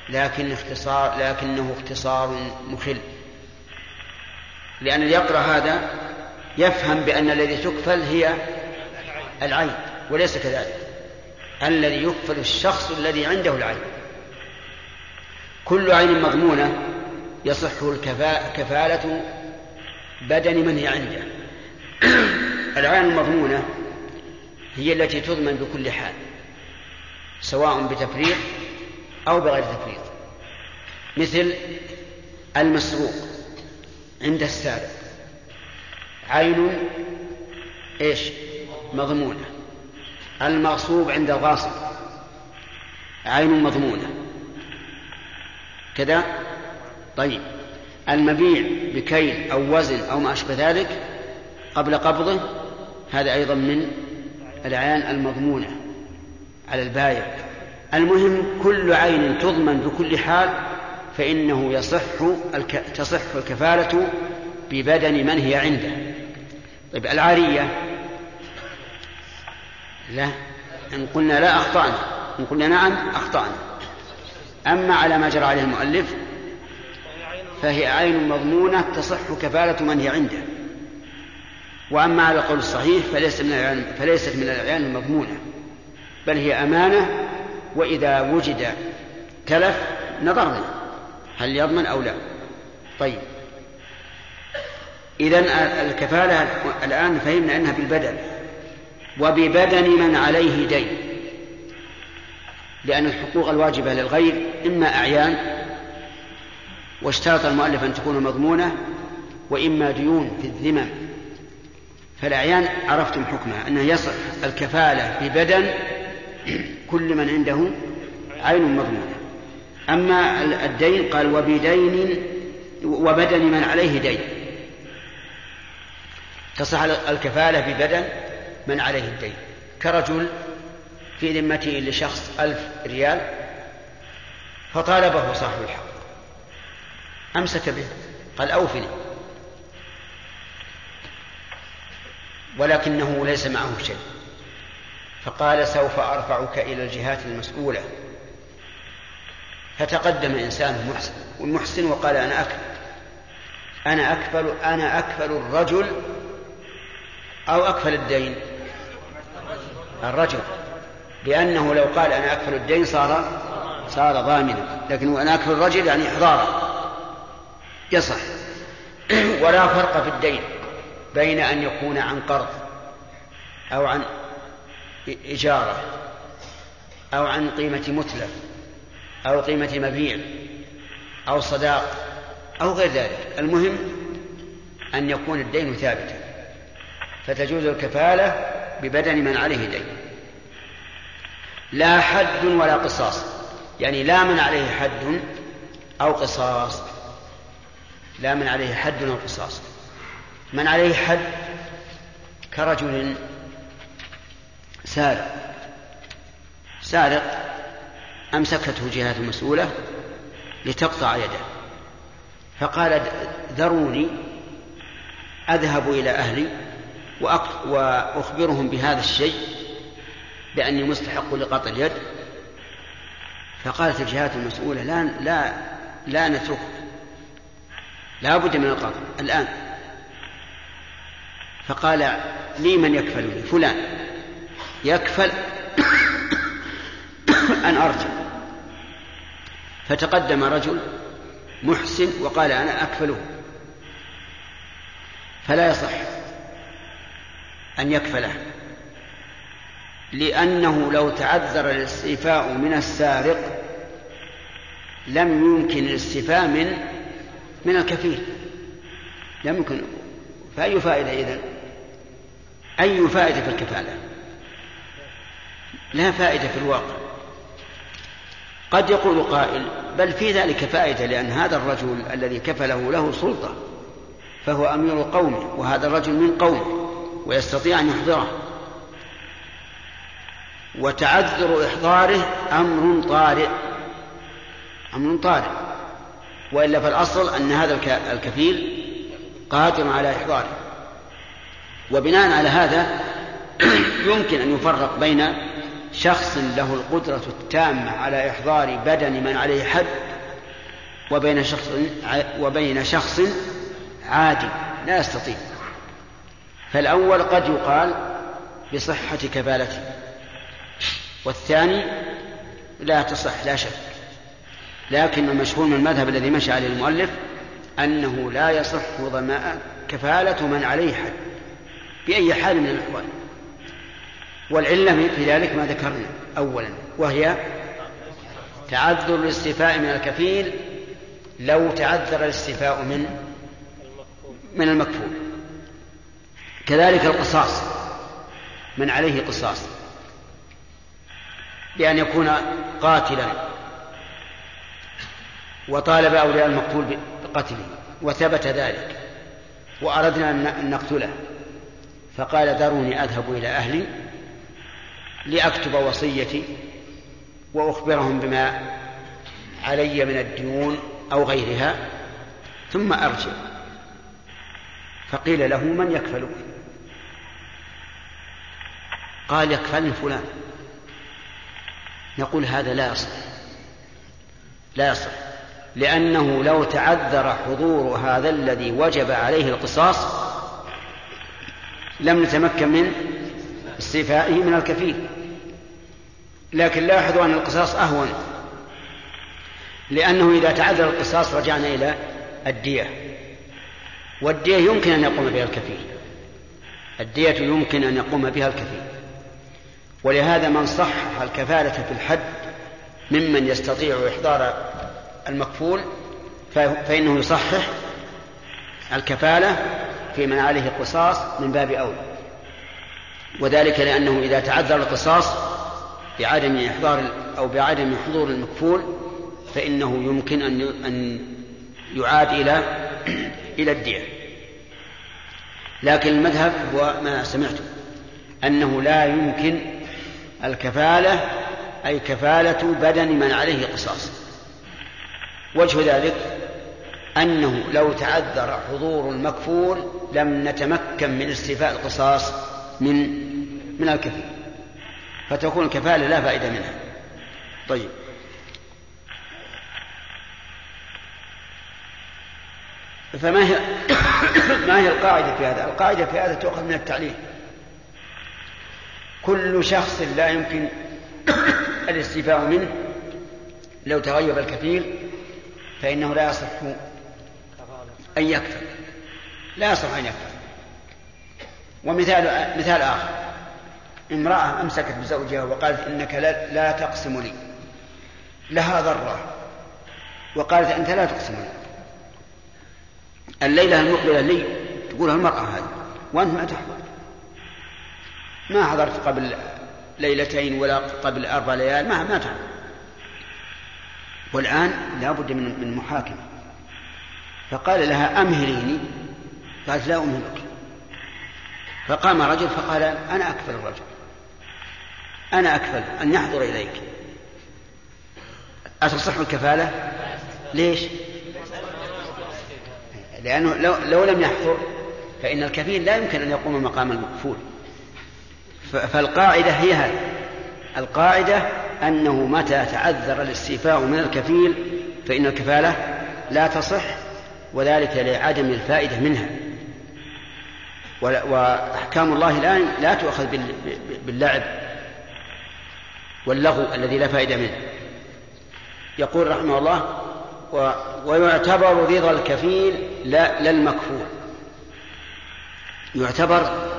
لكن اختصار لكنه اختصار مخل. لأن اللي يقرأ هذا يفهم بأن الذي تكفل هي العين وليس كذلك. الذي يكفل الشخص الذي عنده العين. كل عين مضمونة يصح كفالة بدن من هي عنده. *clears throat* العين المضمونة هي التي تضمن بكل حال سواء بتفريط أو بغير تفريط مثل المسروق عند السارق. عين إيش؟ مضمونة. المغصوب عند الغاصب. عين مضمونة. كذا؟ طيب. المبيع بكيل أو وزن أو ما أشبه ذلك قبل قبضه هذا أيضا من الأعيان المضمونة على البايع. المهم كل عين تضمن بكل حال فإنه يصح الك... تصح الكفالة ببدن من هي عنده. طيب العارية. لا إن قلنا لا أخطأنا إن قلنا نعم أخطأنا. أما على ما جرى عليه المؤلف فهي عين مضمونة تصح كفالة من هي عنده. وأما على القول الصحيح فليست من العيان فليست من الأعيان المضمونة بل هي أمانة وإذا وجد تلف نظرنا هل يضمن أو لا. طيب. إذا الكفالة الآن فهمنا أنها بالبدن. وببدن من عليه دين. لأن الحقوق الواجبة للغير إما أعيان واشترط المؤلف أن تكون مضمونة وإما ديون في الذمم فالأعيان عرفتم حكمها أنه يصح الكفالة ببدن كل من عنده عين مضمونة. أما الدين قال وبدين وبدن من عليه دين. تصح الكفالة ببدن من عليه الدين. كرجل في ذمته لشخص ألف ريال فطالبه صاحب الحق. أمسك به قال أوفني. ولكنه ليس معه شيء. فقال سوف أرفعك إلى الجهات المسؤولة. فتقدم إنسان محسن والمحسن وقال أنا أكفل. أنا أكفل أنا أكفل الرجل أو أكفل الدين. الرجل. لأنه لو قال أنا أكفل الدين صار صار ضامنا. لكن أنا أكفل الرجل يعني إحضارا يصح. *clears throat* ولا فرق في الدين بين أن يكون عن قرض أو عن إجارة أو عن قيمة متلف أو قيمة مبيع أو صداق أو غير ذلك. المهم أن يكون الدين ثابتا فتجوز الكفالة ببدن من عليه دين. لا حد ولا قصاص. يعني لا من عليه حد أو قصاص. لا من عليه حد أو قصاص. من عليه حد كرجل سارق. سارق أمسكته جهات مسؤولة لتقطع يده. فقال ذروني أذهب إلى أهلي وأخبرهم بهذا الشيء بأني مستحق لقطع اليد. فقالت الجهات المسؤولة لا لا لا نتركه لا بد من القطع الآن. فقال لي من يكفلني فلان. يكفل *coughs* أن أرجع. فتقدم رجل محسن وقال أنا أكفله. فلا يصح. أن يكفله. لأنه لو تعذر الاستيفاء من السارق لم يمكن الاستيفاء من من الكفيل. لم يمكن. فأي فائدة إذن؟ أي فائدة في الكفالة؟ لا فائدة في الواقع. قد يقول قائل بل في ذلك فائدة لأن هذا الرجل الذي كفله له سلطة فهو أمير قومه وهذا الرجل من قومه. ويستطيع أن يحضره. وتعذر إحضاره أمر طارئ. أمر طارئ. وإلا فالأصل أن هذا الكفيل قادر على إحضاره. وبناء على هذا *clears throat* يمكن أن يفرق بين شخص له القدرة التامة على إحضار بدن من عليه حد وبين شخص وبين شخص عادي لا يستطيع. فالأول قد يقال بصحة كفالته والثاني لا تصح لا شك. لكن المشهور من المذهب الذي مشى عليه المؤلف أنه لا يصح ضماء كفالة من عليه حد بأي حال من الأحوال. والعلة في ذلك ما ذكرنا أولا وهي تعذر الاستيفاء من الكفيل لو تعذر الاستيفاء من من المكفول. كذلك القصاص. من عليه قصاص. بأن يكون قاتلا. وطالب أولياء المقتول بقتله. وثبت ذلك. وأردنا أن نقتله. فقال ذروني أذهب إلى أهلي لأكتب وصيتي وأخبرهم بما علي من الديون أو غيرها ثم أرجع. فقيل له من يكفلك؟ قال يكفلني فلان. نقول هذا لا يصح. لا يصح. لأنه لو تعذر حضور هذا الذي وجب عليه القصاص لم نتمكن من استيفائه من الكفيل. لكن لاحظوا أن القصاص أهون. لأنه إذا تعذر القصاص رجعنا إلى الدية. والدية يمكن أن يقوم بها الكفيل. الدية يمكن أن يقوم بها الكفيل. ولهذا من صحح الكفالة في الحد ممن يستطيع إحضار المكفول فإنه يصحح الكفالة في من عليه القصاص من باب أولى وذلك لأنه إذا تعذر القصاص بعدم إحضار أو بعدم حضور المكفول فإنه يمكن أن يعاد إلى *clears throat* إلى الدية. لكن المذهب هو ما سمعت أنه لا يمكن الكفالة أي كفالة بدن من عليه قصاص. وجه ذلك أنه لو تعذر حضور المكفول لم نتمكن من استيفاء القصاص من من الكفيل. فتكون الكفالة لا فائدة منها. طيب. فما هي *coughs* ما هي القاعدة في هذا؟ القاعدة في هذا تؤخذ من التعليل. كل شخص لا يمكن الاستيفاء منه لو تغيب الكفيل فإنه لا يصح أن يكفر. لا يصح أن يكفر. ومثال مثال آخر. امرأة أمسكت بزوجها وقالت إنك لا, لا تقسم لي لها ضرة وقالت أنت لا تقسم لي الليلة المقبلة لي تقولها المرأة هذه وأنت ما تحضر. ما حضرت قبل ليلتين ولا قبل أربع ليال ما ما تعرف. والآن لا بد من من محاكمة. فقال لها أمهليني؟ قالت لا أمهلك. فقام رجل فقال أنا أكفل الرجل. أنا أكفل أن يحضر إليك. أتصح الكفالة؟ ليش؟ لأنه لو, لو لم يحضر فإن الكفيل لا يمكن أن يقوم مقام المكفول فالقاعدة هي هذه. القاعدة أنه متى تعذر الاستيفاء من الكفيل فإن الكفالة لا تصح وذلك لعدم الفائدة منها. وأحكام الله لا لا تؤخذ باللعب واللغو الذي لا فائدة منه. يقول رحمه الله ويعتبر رضا الكفيل لا, لا المكفول. يعتبر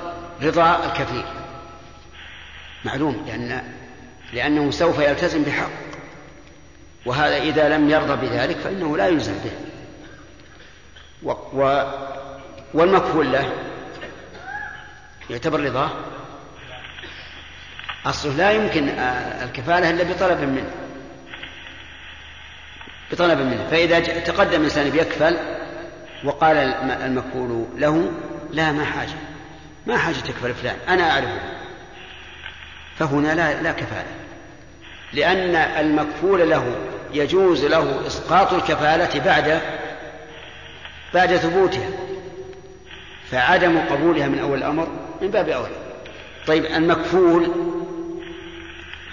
رضا الكفيل. معلوم لأن لأنه سوف يلتزم بحق. وهذا إذا لم يرضى بذلك فإنه لا يلزم به. و و والمكفول له يعتبر رضاه. أصله لا يمكن الكفالة إلا بطلب منه. بطلب منه. فإذا تقدم إنسان بيكفل وقال المكفول له لا ما حاجة. ما حاجة تكفل فلان. أنا أعرفه. فهنا لا, لا كفالة. لأن المكفول له يجوز له إسقاط الكفالة بعد بعد ثبوتها فعدم قبولها من أول الأمر من باب أولى. طيب المكفول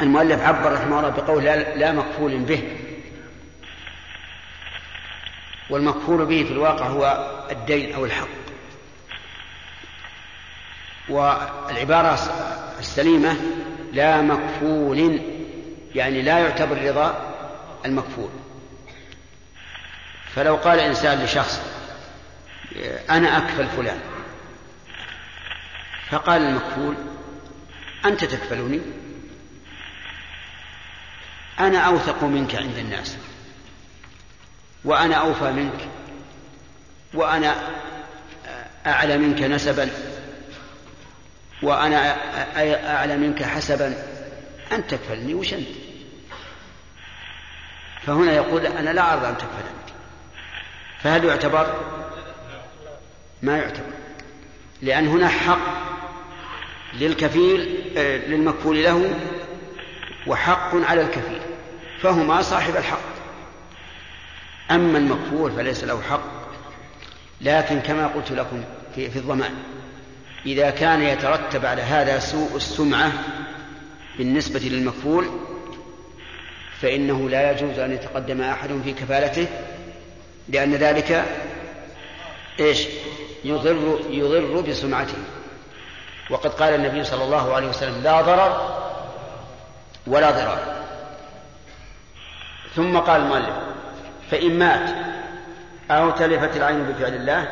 المؤلف عبر رحمه الله بقول لا, لا مكفول به. والمكفول به في الواقع هو الدين أو الحق. والعبارة السليمة لا مكفول يعني لا يعتبر رضا المكفول. فلو قال إنسان لشخص أنا أكفل فلان فقال المكفول أنت تكفلني؟ أنا أوثق منك عند الناس وأنا أوفى منك وأنا أعلى منك نسبا. وأنا أعلى منك حسبا. أن تكفلني وش أنت؟ فهنا يقول أنا لا أرضى أن تكفل أنت فهل يعتبر؟ ما يعتبر. لأن هنا حق للكفيل آه، للمكفول له وحق على الكفيل. فهما صاحب الحق. أما المكفول فليس له حق. لكن كما قلت لكم في, في الضمان. إذا كان يترتب على هذا سوء السمعة بالنسبة للمكفول فإنه لا يجوز أن يتقدم أحد في كفالته لأن ذلك إيش؟ يضر يضر بسمعته. وقد قال النبي صلى الله عليه وسلم لا ضرر ولا ضرار ثم قال المؤلف فإن مات أو تلفت العين بفعل الله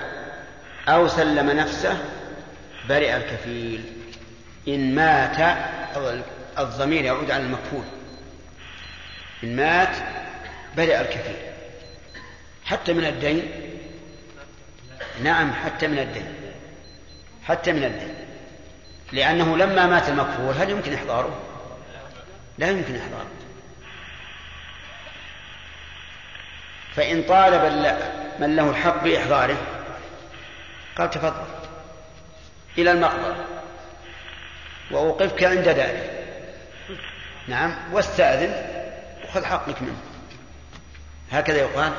أو سلم نفسه برئ الكفيل. إن مات الضمير يعود على المكفول. إن مات برئ الكفيل. حتى من الدين؟ نعم حتى من الدين. حتى من الدين. لأنه لما مات المكفول هل يمكن إحضاره؟ لا يمكن إحضاره. فإن طالب من له الحق بإحضاره قال تفضل. إلى المقبرة. وأوقفك عند ذلك نعم واستأذن وخذ حقك منه. هكذا يقال.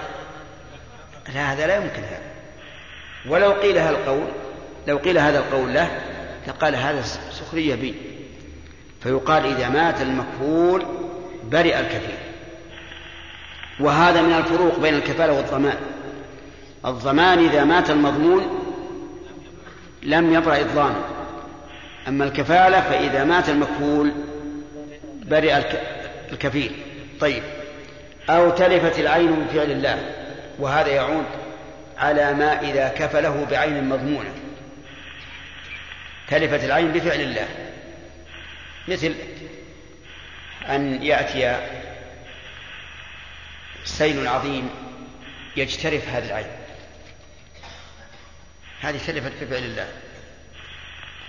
لا هذا لا يمكن هذا. ولو قيل هذا القول لو قيل هذا القول له لقال هذا سخرية بي. فيقال إذا مات المكفول برئ الكفيل. وهذا من الفروق بين الكفالة والضمان. الضمان إذا مات المضمون لم يبرأ إضلاما أما الكفالة فإذا مات المكفول برئ الكفيل. طيب. أو تلفت العين بفعل الله وهذا يعود على ما إذا كفله بعين مضمونة. تلفت العين بفعل الله. مثل أن يأتي سيل عظيم يجترف هذه العين. هذه تلفت بفعل الله.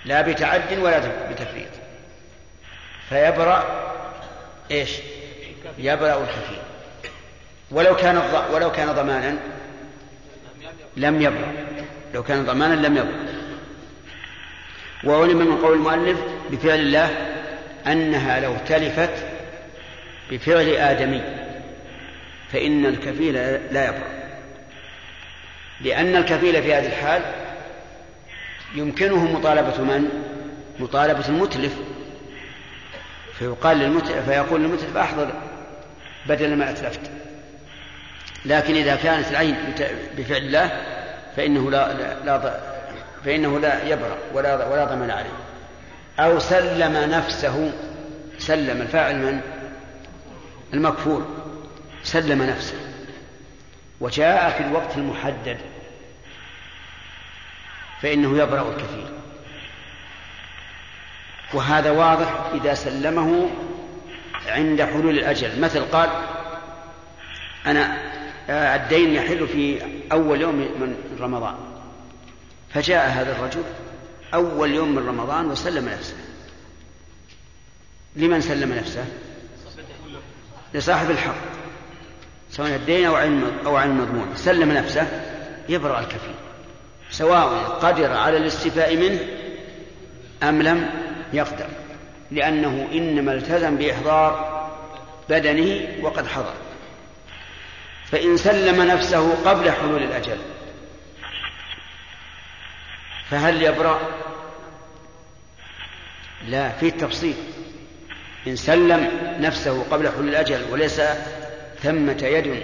لا بتعد ولا بتفريط. فيبرأ إيش؟ يبرأ الكفيل ولو كان ولو كان ضمانا لم يبرأ. لو كان ضمانا لم يبرأ. وعلم من قول المؤلف بفعل الله أنها لو تلفت بفعل آدمي. فإن الكفيل لا يبرأ. لأن الكفيل في هذه الحال يمكنه مطالبة من؟ مطالبة المتلف. فيقال للمتلف فيقول للمتلف أحضر بدل ما أتلفت. لكن إذا كانت العين بفعل الله فإنه لا, لا, فإنه لا يبرأ ولا ولا ضمان عليه. أو سلم نفسه. سلم الفاعل من؟ المكفول. سلم نفسه. وجاء في الوقت المحدد. فإنه يبرأ الكثير. وهذا واضح إذا سلمه عند حلول الأجل. مثل قال أنا الدين يحل في أول يوم من رمضان. فجاء هذا الرجل أول يوم من رمضان وسلم نفسه. لمن سلم نفسه؟ لصاحب الحق. سواء الدين أو علم أو علم مضمون سلم نفسه يبرأ الكفيل سواء قدر على الاستيفاء منه أم لم يقدر لأنه إنما التزم بإحضار بدنه وقد حضر فإن سلم نفسه قبل حلول الأجل فهل يبرأ؟ لا في التفصيل إن سلم نفسه قبل حلول الأجل وليس ثمة يد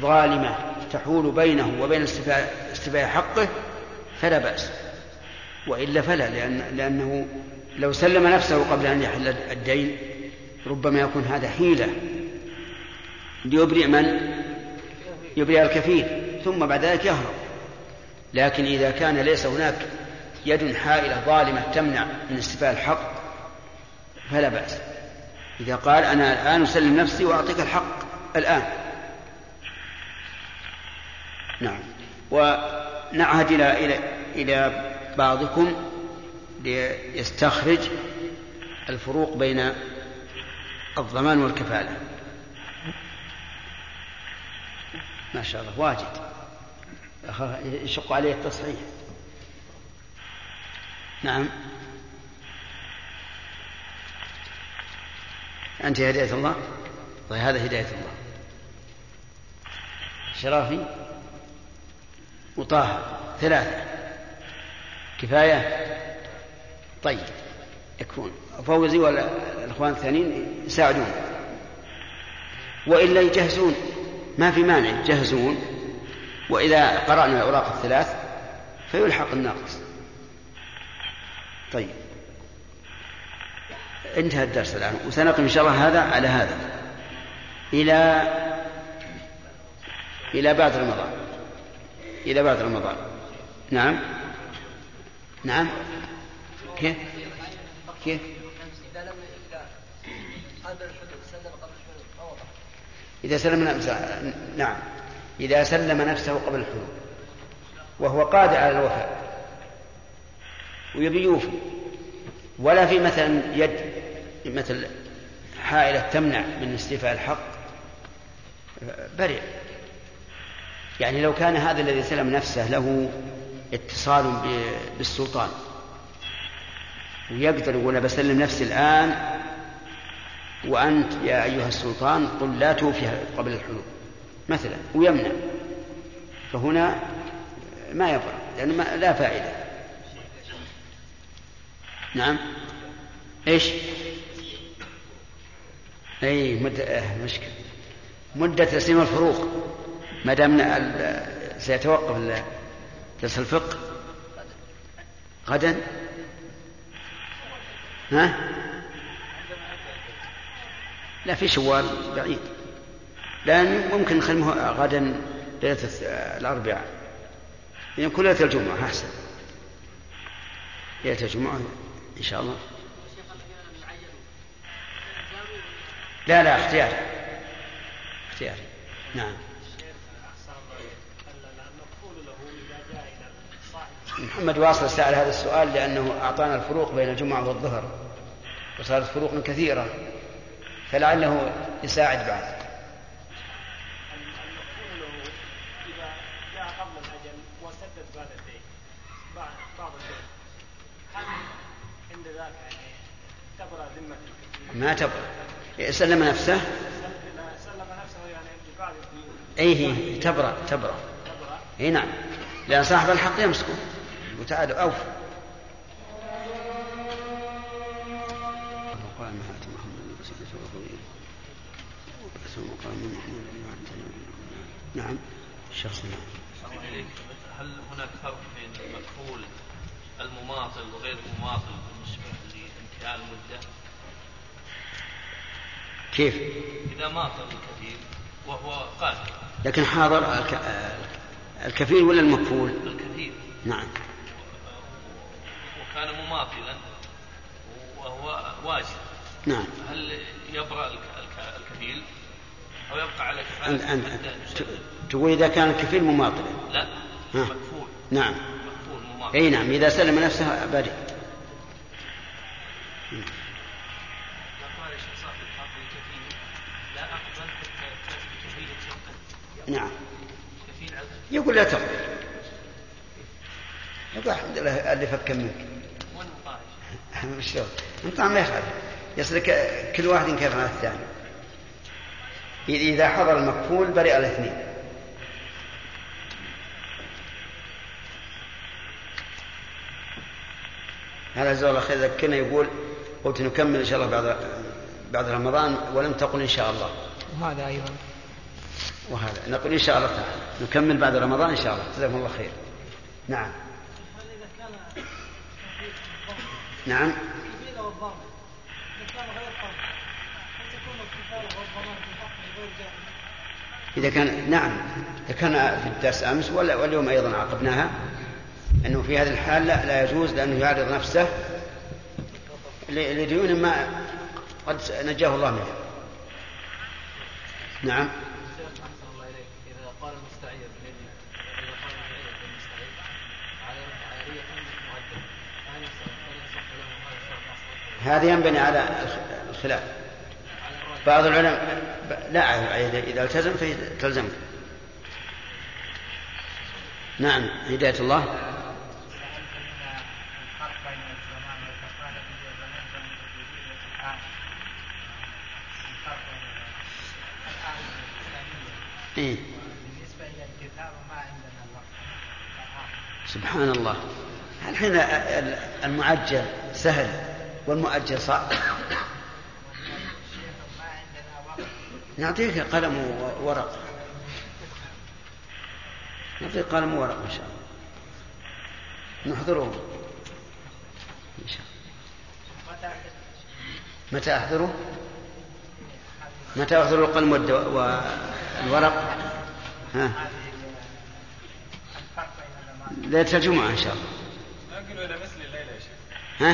ظالمة تحول بينه وبين استفاء حقه فلا بأس. وإلا فلا لأن لأنه لو سلم نفسه قبل أن يحل الدين ربما يكون هذا حيلة. ليبرئ من؟ يبرئ الكفيل ثم بعد ذلك يهرب. لكن إذا كان ليس هناك يد حائلة ظالمة تمنع من استفاء الحق فلا بأس. إذا قال أنا الآن أسلم نفسي وأعطيك الحق الآن. نعم. ونعهد إلى إلى إلى بعضكم ليستخرج الفروق بين الضمان والكفالة. ما شاء الله واجد. يشق عليه التصحيح. نعم. أنت هداية الله؟ طيب هذا هداية الله. شرافي؟ وطه ثلاثة. كفاية؟ طيب. يكفون. فوزي والإخوان الثانيين يساعدون. وإلا يجهزون ما في مانع يجهزون. وإذا قرأنا الأوراق الثلاث فيلحق الناقص. طيب. انتهى الدرس الآن. وسنقف إن شاء الله هذا على هذا. إلى إلى بعد رمضان. إلى بعد رمضان. نعم. نعم. كيف؟ كيف؟ إذا سلم نفسه نعم. إذا سلم نفسه قبل الحلول وهو قادر على الوفاء ويبي يوفي ولا في مثلا يد مثل حائلة تمنع من استيفاء الحق برئ يعني لو كان هذا الذي سلم نفسه له اتصال بالسلطان. ويقدر يقول بسلم نفسي الآن وأنت يا أيها السلطان قل لا توفي قبل الحلول مثلا ويمنع. فهنا ما يبرأ لأنه ما لا فائدة. نعم. إيش؟ اي مدة آه مشكلة. مدة تسليم الفروق. ما دام سيتوقف درس الفقه غدا؟ ها؟ لا في شوال بعيد. لأن ممكن نخليه غدا ليلة الأربعاء. يعني كل ليلة الجمعة أحسن. ليلة الجمعة إن شاء الله. لا لا اختياري. اختياري. نعم. محمد واصل سأل هذا السؤال لأنه أعطانا الفروق بين الجمعة والظهر وصارت فروق كثيرة فلعله يساعد بعد. ما تبرأ سلم نفسه. سلم نفسه يعني بعض اي تبرأ تبرأ اي نعم. لأن صاحب الحق يمسكه. وتعالوا. أوف. نعم. الشخص نعم هل هناك فرق بين المكفول المماطل وغير المماطل بالنسبة لانتهاء المدة؟ كيف؟ إذا ماطل الكفيل وهو قادر. لكن حاضر الكفيل ولا المكفول؟ الكفيل نعم. وكان مماطلا وهو واجب. نعم. هل يبرأ الكفيل؟ أو يبقى على كفاية أنت أنت تقول إذا كان الكفيل مماطلا لا ها. مكفول. نعم. مكفول مماطل أي نعم إذا سلم نفسه بريء نعم. يقول لا تقبل يقول الحمد لله اللي فك منك؟ شلون انطع ما يخالف يصير كل واحد ينكر على الثاني. إذا حضر المكفول برئ الاثنين. هذا جزاه الله خير. ذكرنا يقول قلت نكمل إن شاء الله بعد بعد رمضان ولم تقل إن شاء الله. وهذا أيضا. وهذا. نقول إن شاء الله تعالى. نكمل بعد رمضان إن شاء الله. جزاكم الله خير. نعم. نعم. إذا كان نعم. إذا كان في الدرس أمس واليوم أيضا عاقبناها أنه في هذه الحال لا, لا يجوز لأنه يعرض نفسه لديون ما قد نجاه الله منها نعم. هذا ينبني على الخلاف. بعض العلماء لا إذا التزم فتلزمك نعم هداية الله. إيه؟ سبحان الله. الحين المعجل سهل. والمؤجل صعب نعطيك قلم وورق. نعطيك قلم وورق إن شاء الله. نحضره. إن شاء الله. متى أحضره؟ متى أحضر القلم والورق؟ ها؟ ليلة الجمعة إن شاء الله. ها؟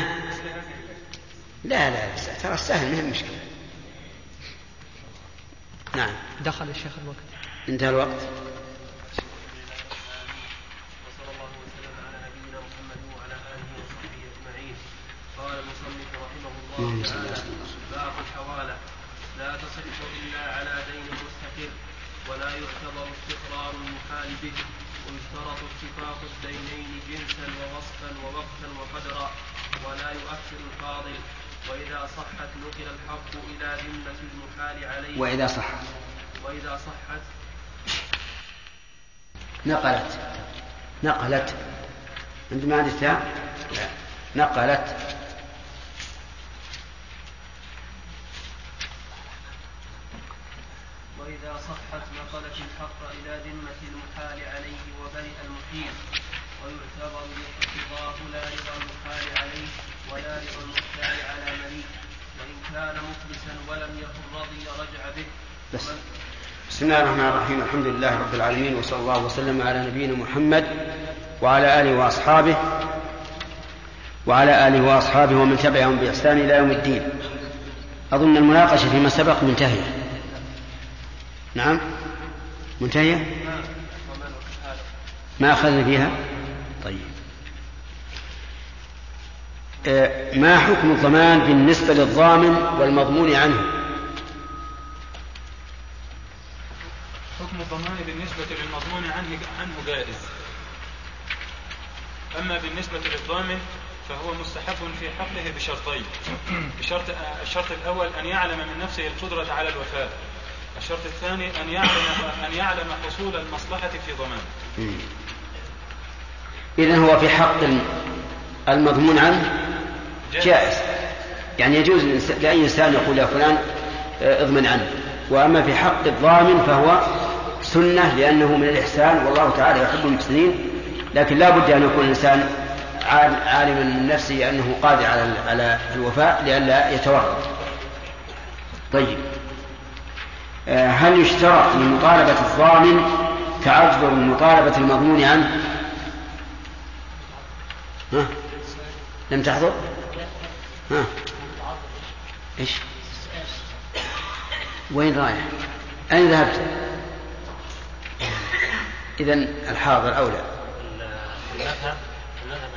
لا لا ترى سهل ما هي مشكلة. نعم. دخل الشيخ الوقت. انتهى الوقت. وصلى الله وسلم على نبينا محمد وعلى آله وصحبه أجمعين. قال المصنف رحمه الله تعالى باب الحوالة. لا تصح إلا على دين مستقر ولا يعتبر استقرار المحال به ويشترط اتفاق الدينين جنسا ووصفا ووقتا وقدرا ولا يؤثر الفاضل. وإذا صحت نقل الحق إلى ذمة المحال عليه وإذا صحت. وإذا صحت. نقلت. نقلت. عند ما عندي التاء لا. نقلت. وإذا صحت نقلت الحق إلى ذمة المحال عليه وبرئ المحيل ويعتبر الاقتضاء لا رضا المحال عليه ولا رضا المختار على مليك وإن كان مخلصا ولم يكن رضي رجع به. بس. بسم الله الرحمن الرحيم. الحمد لله رب العالمين وصلى الله وسلم على نبينا محمد وعلى آله وأصحابه وعلى آله وأصحابه ومن تبعهم بإحسان إلى يوم الدين. أظن المناقشة فيما سبق منتهية. نعم. منتهية؟ ما أخذنا فيها؟ طيب. آه، ما حكم الضمان بالنسبة للضامن والمضمون عنه؟ حكم الضمان بالنسبة للمضمون عنه عنه جائز. أما بالنسبة للضامن فهو مستحب في حقه بشرطين. بشرط الشرط الأول أن يعلم من نفسه القدرة على الوفاء. الشرط الثاني أن يعلم أن يعلم حصول المصلحة في ضمانه إذن هو في حق المضمون عنه؟ جائز. يعني يجوز لأي إنسان يقول يا فلان آه، اضمن عنه. وأما في حق الضامن فهو سنة لأنه من الإحسان والله تعالى يحب المحسنين. لكن لا بد أن يكون الإنسان عالما من نفسه أنه قادر على على الوفاء لئلا يتورط. طيب. آه، هل يشترط لمطالبة الضامن تعذر مطالبة المضمون عنه؟ ها؟ لم تحضر؟ ها؟ إيش؟ وين رايح؟ أين ذهبت؟ إذا الحاضر أولى. المذهب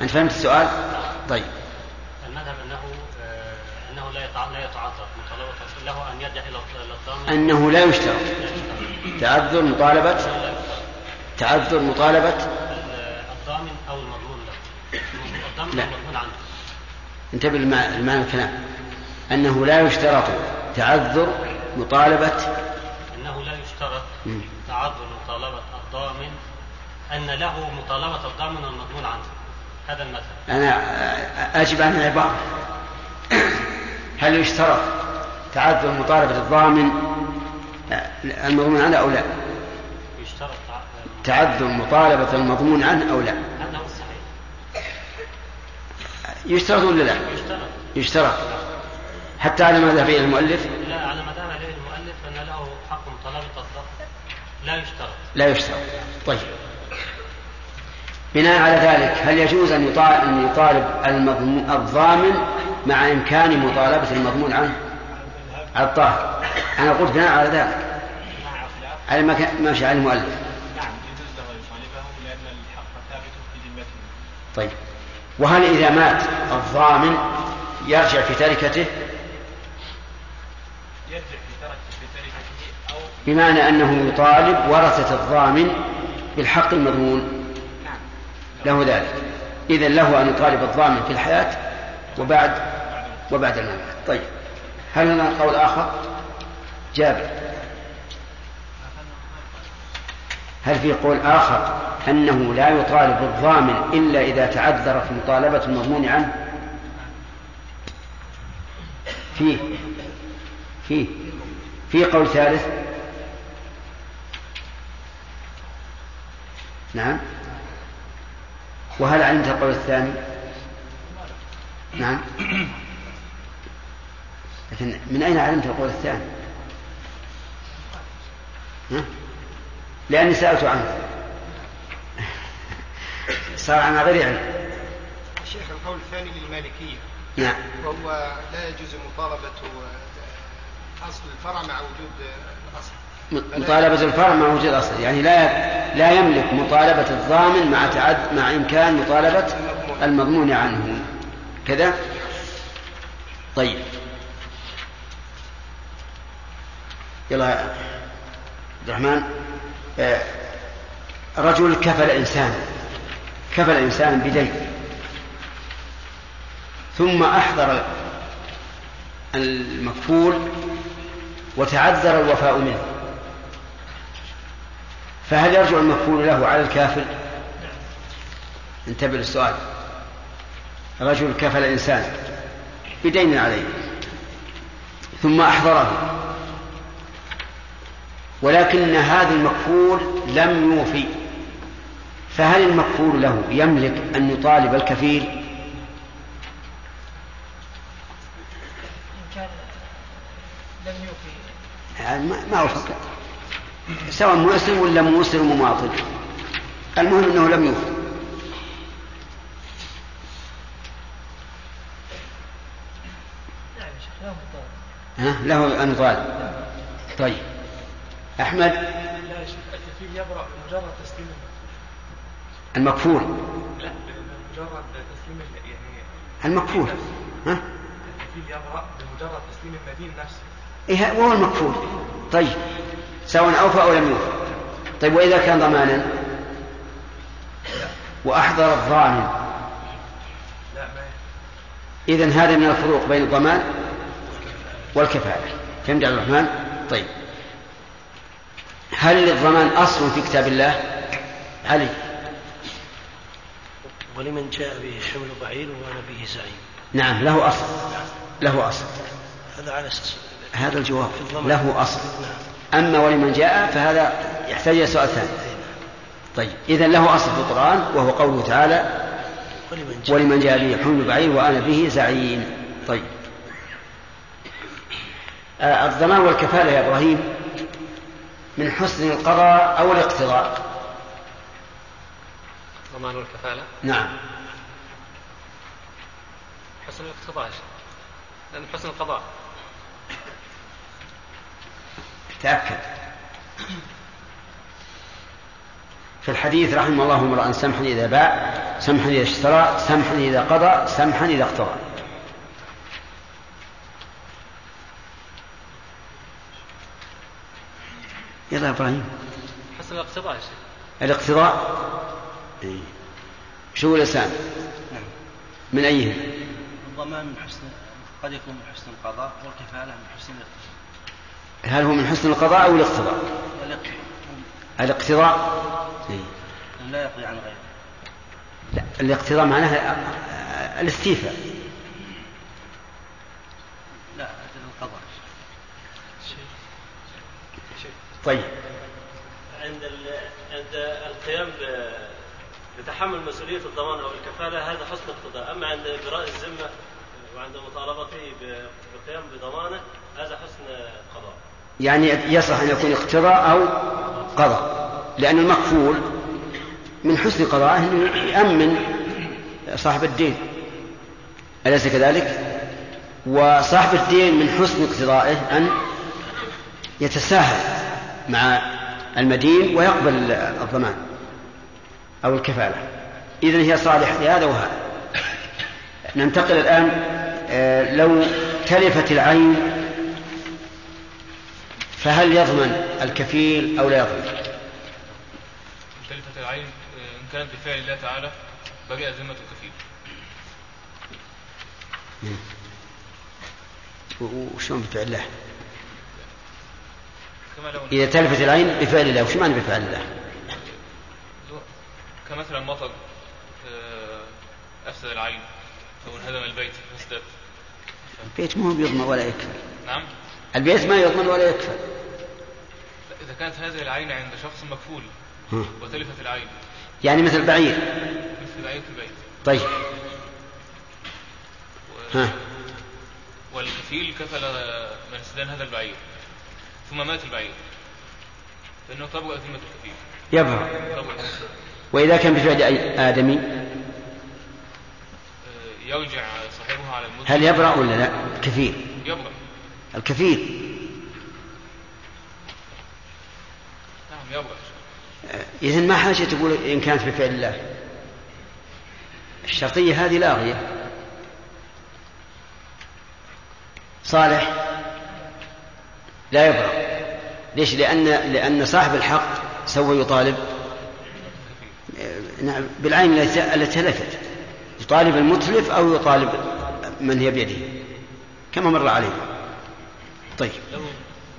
أنت فهمت السؤال؟ طيب. المذهب أنه آه، أنه لا لا يتعذر مطالبة له أن يرجع إلى الضامن أنه لا يشترط تعذر مطالبة تعذر مطالبة الضامن أو المضمون له الضامن لا. عنه انتبه لمعنى الكلام أنه لا يشترط تعذر مطالبة أنه لا يشترط تعذر مطالبة الضامن أن له مطالبة الضامن والمضمون عنه هذا المذهب أنا أجب عن العبارة هل يشترط تعذر مطالبة الضامن المضمون عنه أو لا؟ يشترط تعذر مطالبة المضمون عنه أو لا؟ يشترط ولا لا؟ يشترط. يشترط حتى على ما ذهب إليه المؤلف؟ لا على ما ذهب إليه المؤلف أن له حق مطالبة الضامن لا يشترط. لا يشترط. طيب. بناء على ذلك هل يجوز أن يطالب المضمون الضامن مع إمكان مطالبة المضمون عنه؟ على الطاهر. أنا قلت بناء على ذلك. على ما ماشي على المؤلف. نعم يجوز له أن يطالبه لأن الحق ثابت في ذمته. طيب. وهل إذا مات الضامن يرجع في تركته؟ يرجع في تركته أو بمعنى أنه يطالب ورثة الضامن بالحق المضمون. له ذلك. إذا له أن يطالب الضامن في الحياة وبعد وبعد الممات. طيب. هل لنا قول آخر؟ جابر. هل في قول آخر أنه لا يطالب الضامن إلا إذا تعذر في مطالبة المضمون عنه؟ فيه. فيه. في قول ثالث؟ نعم. وهل علمت القول الثاني؟ نعم. لكن من أين علمت القول الثاني؟ ها؟ لأني سألت عنه. صار عن غير علم. شيخ القول الثاني للمالكية. نعم. وهو لا يجوز مطالبة أصل الفرع مع وجود الأصل. مطالبة الفرع مع وجود الأصل. يعني لا لا يملك مطالبة الضامن مع تعد مع إمكان مطالبة المضمون عنه. كذا؟ طيب. يلا عبد الرحمن. رجل كفل إنسان كفل إنسان بدين ثم أحضر المكفول وتعذر الوفاء منه. فهل يرجع المكفول له على الكافر؟ انتبه للسؤال. رجل كفل إنسان بدين عليه ثم أحضره. ولكن هذا المكفول لم يوفي. فهل المكفول له يملك أن يطالب الكفيل؟ إن كان لم يوفي يعني ما وفق سواء مسلم ولا مسلم مماطل المهم إنه لم يوفي. نعم ها؟ له أن يطالب. طيب. أحمد؟ لا يبرأ بمجرد تسليم المكفول. لا بمجرد تسليم يعني المكفول. ها؟ يبرأ بمجرد تسليم المدين نفسه إيه وهو المكفول. طيب. سواء أوفى أو لم يوفى. طيب وإذا كان ضمانا؟ وأحضر الضامن. إذا هذا من الفروق بين الضمان والكفالة يا عبد الرحمن؟ طيب. هل للضمان أصل في كتاب الله؟ علي. ولمن جاء به حمل بعير وأنا به زعيم. نعم له أصل. له أصل. هذا على أساس هذا الجواب. له أصل. أما ولمن جاء فهذا يحتاج إلى سؤال ثاني. طيب إذا له أصل في القرآن وهو قوله تعالى ولمن جاء ولمن جاء به حمل بعير وأنا به زعيم. طيب. آه، الضمان والكفالة يا إبراهيم من حسن القضاء أو الاقتضاء. الضمان والكفالة نعم. حسن الاقتضاء. لأن حسن القضاء. تأكد. في الحديث رحم الله امرأ سمحا إذا باع سمحا إذا اشترى سمحا إذا قضى سمحا إذا اقتضى. يلا يا إبراهيم. حسن الاقتضاء يا شيخ. الاقتضاء؟ إيه. شو الإنسان من أيهم؟ الضمان من حسن قد يكون من حسن القضاء والكفالة من حسن الاقتضاء. هل هو من حسن القضاء أو الاقتضاء؟ الاقتضاء. إيه. لا يقضي عن غيره. لا الاقتضاء معناها الاستيفاء لا أجل القضاء طيب عند. عند القيام. بتحمل مسؤولية الضمان أو الكفالة هذا حسن اقتضاء، أما عند إبراء الذمة وعند مطالبته بالقيام بضمانه هذا حسن قضاء. يعني يصح أن يكون اقتضاء أو قضاء لأن المكفول من حسن قضائه أنه يأمن صاحب الدين أليس كذلك؟ وصاحب الدين من حسن اقتضائه أن يتساهل مع المدين ويقبل الضمان أو الكفالة. إذن هي صالحة لهذا وهذا. ننتقل الآن آه، لو تلفت العين فهل يضمن الكفيل أو لا يضمن؟ تلفت العين آه، إن كانت بفعل الله تعالى برئ ذمة الكفيل. وشلون بفعل الله إذا تلفت العين بفعل الله وش معنى بفعل الله؟ كمثلا مطر آه، أفسد العين أو انهدم البيت فسدت البيت ما هو بيضمن ولا يكفل نعم. البيت ما يضمن ولا يكفل إذا كانت هذه العين عند شخص مكفول. وتلفت العين. يعني مثل بعير. مثل العين في البيت. طيب. و- ها. والكفيل كفل من استدان هذا البعير. ثم مات البعير. فإنه ذمة الكفيل يبرأ تبرأ وإذا كان بفعل آدمي؟ آه، يرجع صاحبها على المدة. هل يبرأ ولا لا؟ الكفيل يبرأ. الكفيل نعم يبرأ. إذن ما حاجة تقول إن كانت بفعل الله؟ الشرطية هذه لاغية صالح. لا يبرأ. ليش؟ لأن لأن صاحب الحق سوف يطالب نعم بالعين التي تلفت يطالب المتلف أو يطالب من هي بيده كما مر علينا طيب.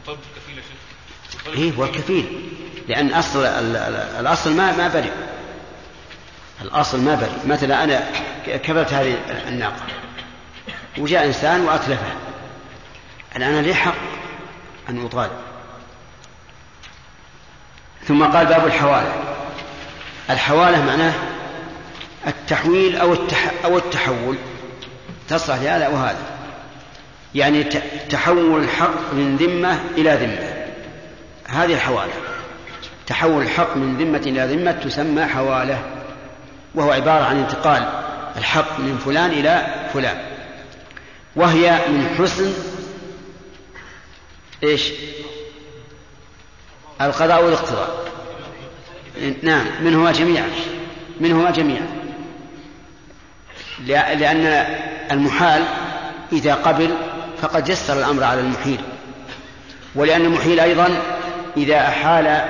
طلب الكفيل يا شيخ. إيه هو الكفيل لأن أصل ال- ال- الأصل ما ما برئ الأصل ما برئ مثلا أنا كفلت هذه الناقة وجاء إنسان وأتلفها. الآن أنا لي حق أن أطالب. ثم قال باب الحوالة. الحوالة معناه التحويل أو التح أو التحول. تصلح لهذا وهذا يعني تحول الحق من ذمة إلى ذمة. هذه الحوالة. تحول الحق من ذمة إلى ذمة تسمى حوالة. وهو عبارة عن انتقال الحق من فلان إلى فلان. وهي من حسن إيش؟ القضاء والاقتضاء. نعم منهما جميعا منهما جميعا. لأ- لأن المحال إذا قبل فقد يسر الأمر على المحيل. ولأن المحيل أيضا إذا أحال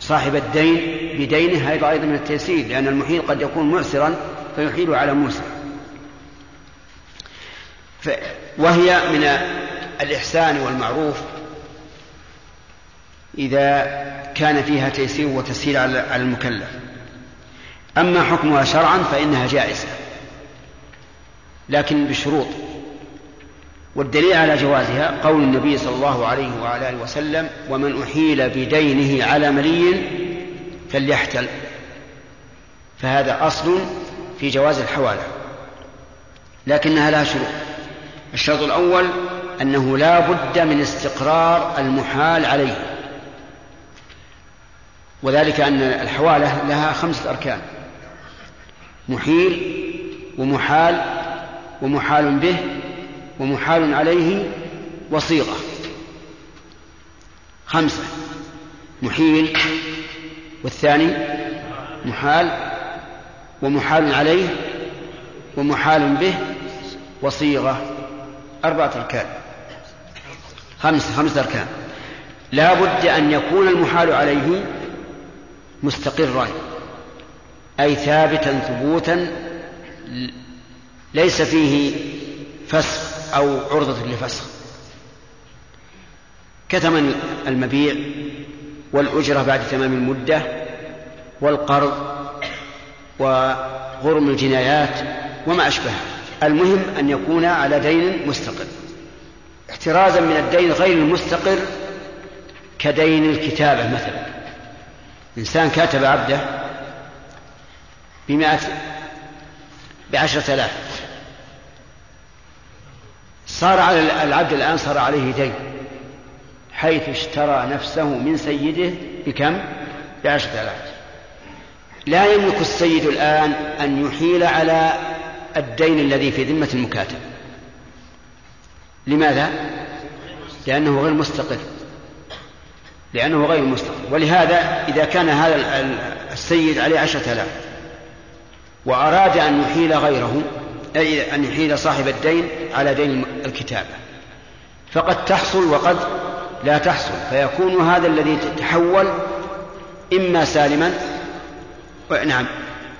صاحب الدين بدينه هذا أيضا من التيسير لأن المحيل قد يكون معسرا فيحيل على موسر. وهي من الإحسان والمعروف إذا كان فيها تيسير وتسهيل على المكلف. أما حكمها شرعا فإنها جائزة لكن بشروط. والدليل على جوازها قول النبي صلى الله عليه وعلى آله وسلم ومن أحيل بدينه على ملي فليحتل. فهذا أصل في جواز الحوالة لكنها لها شروط. الشرط الأول أنه لا بد من استقرار المحال عليه. وذلك أن الحوالة لها خمسة أركان. محيل ومحال ومحال به ومحال عليه وصيغة. خمسة. محيل والثاني محال ومحال عليه ومحال به وصيغة. أربعة أركان. خمسة خمسة أركان. لا بد أن يكون المحال عليه مستقرا أي ثابتا ثبوتا ليس فيه فسخ أو عرضة لفسخ. كثمن المبيع والأجرة بعد تمام المدة والقرض وغرم الجنايات وما أشبه المهم أن يكون على دين مستقر. احترازا من الدين غير المستقر كدين الكتابة مثلا. إنسان كاتب عبده بمائة بعشرة آلاف صار على العبد الآن صار عليه دين حيث اشترى نفسه من سيده بكم؟ بعشرة آلاف لا يملك السيد الآن أن يحيل على الدين الذي في ذمة المكاتب لماذا؟ لأنه غير مستقر لأنه غير مستقر ولهذا إذا كان هذا السيد عليه عشرة آلاف وأراد أن يحيل غيره أي أن يحيل صاحب الدين على دين الكتابة فقد تحصل وقد لا تحصل. فيكون هذا الذي تحول إما سالما نعم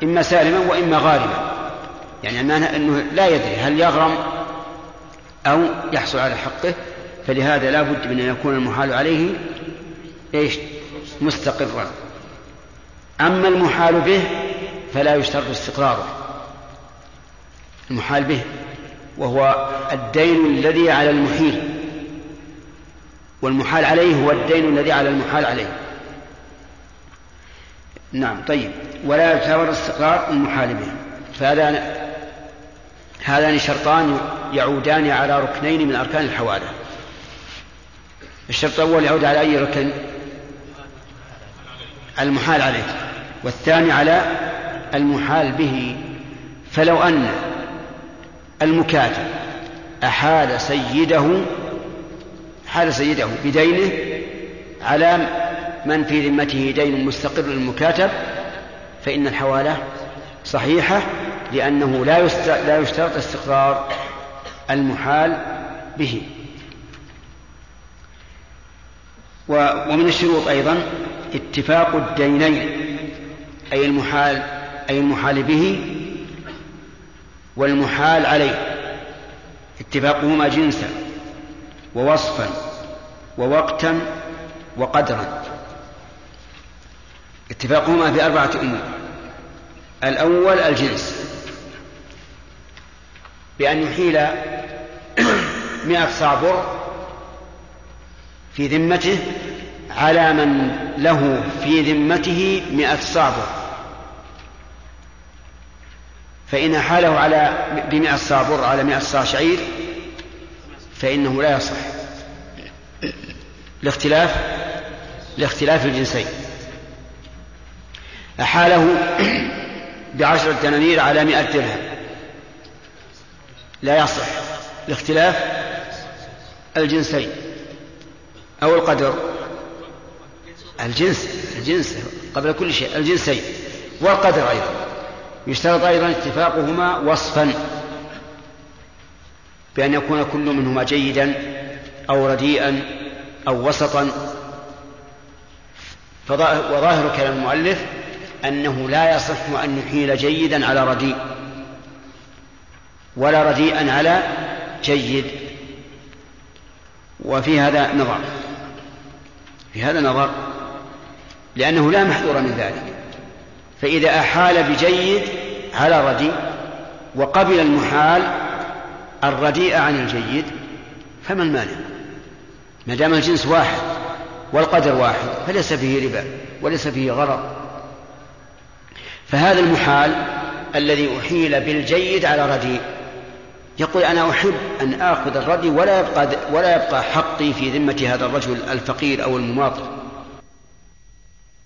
إما سالما وإما غارما. يعني أنه لا يدري هل يغرم أو يحصل على حقه فلهذا لا بد من أن يكون المحال عليه إيش؟ مستقرا أما المحال به فلا يشترط استقراره. المحال به وهو الدين الذي على المحيل. والمحال عليه هو الدين الذي على المحال عليه. نعم طيب. ولا يعتبر استقرار المحال به. فهذا هذان شرطان يعودان على ركنين من أركان الحوالة الشرط الأول يعود على أي ركن؟ المحال عليه والثاني على المحال به. فلو أن المكاتب أحال سيده حال سيده بدينه على من في ذمته دين مستقر للمكاتب فإن الحوالة صحيحة لأنه لا لا يشترط استقرار المحال به. ومن الشروط أيضا اتفاق الدينين أي المحال أي المحال به والمحال عليه. اتفاقهما جنسا ووصفا ووقتا وقدرا. اتفاقهما في أربعة أمور. الأول الجنس بأن يحيل مئة صاع بر في ذمته على من له في ذمته مئة صاع فإن حاله على بمئة صاع بر على مئة صاع شعير فإنه لا يصح. لاختلاف لاختلاف الجنسين. أحاله بعشرة دنانير على مئة درهم. لا يصح. لاختلاف الجنسين. أو القدر. الجنس الجنس قبل كل شيء الجنسين والقدر أيضا. يشترط أيضا اتفاقهما وصفا بأن يكون كل منهما جيدا أو رديئا أو وسطا. وظاهر كلام المؤلف أنه لا يصح أن يحيل جيدا على رديء ولا رديئا على جيد. وفي هذا نظر في هذا نظر لأنه لا محذور من ذلك. فإذا أحال بجيد على رديء وقبل المحال الرديء عن الجيد فما المانع؟ ما دام الجنس واحد والقدر واحد فليس فيه ربا وليس فيه غرض فهذا المحال الذي أحيل بالجيد على رديء يقول أنا أحب أن آخذ الردي ولا يبقى ولا يبقى حقي في ذمة هذا الرجل الفقير أو المماطل.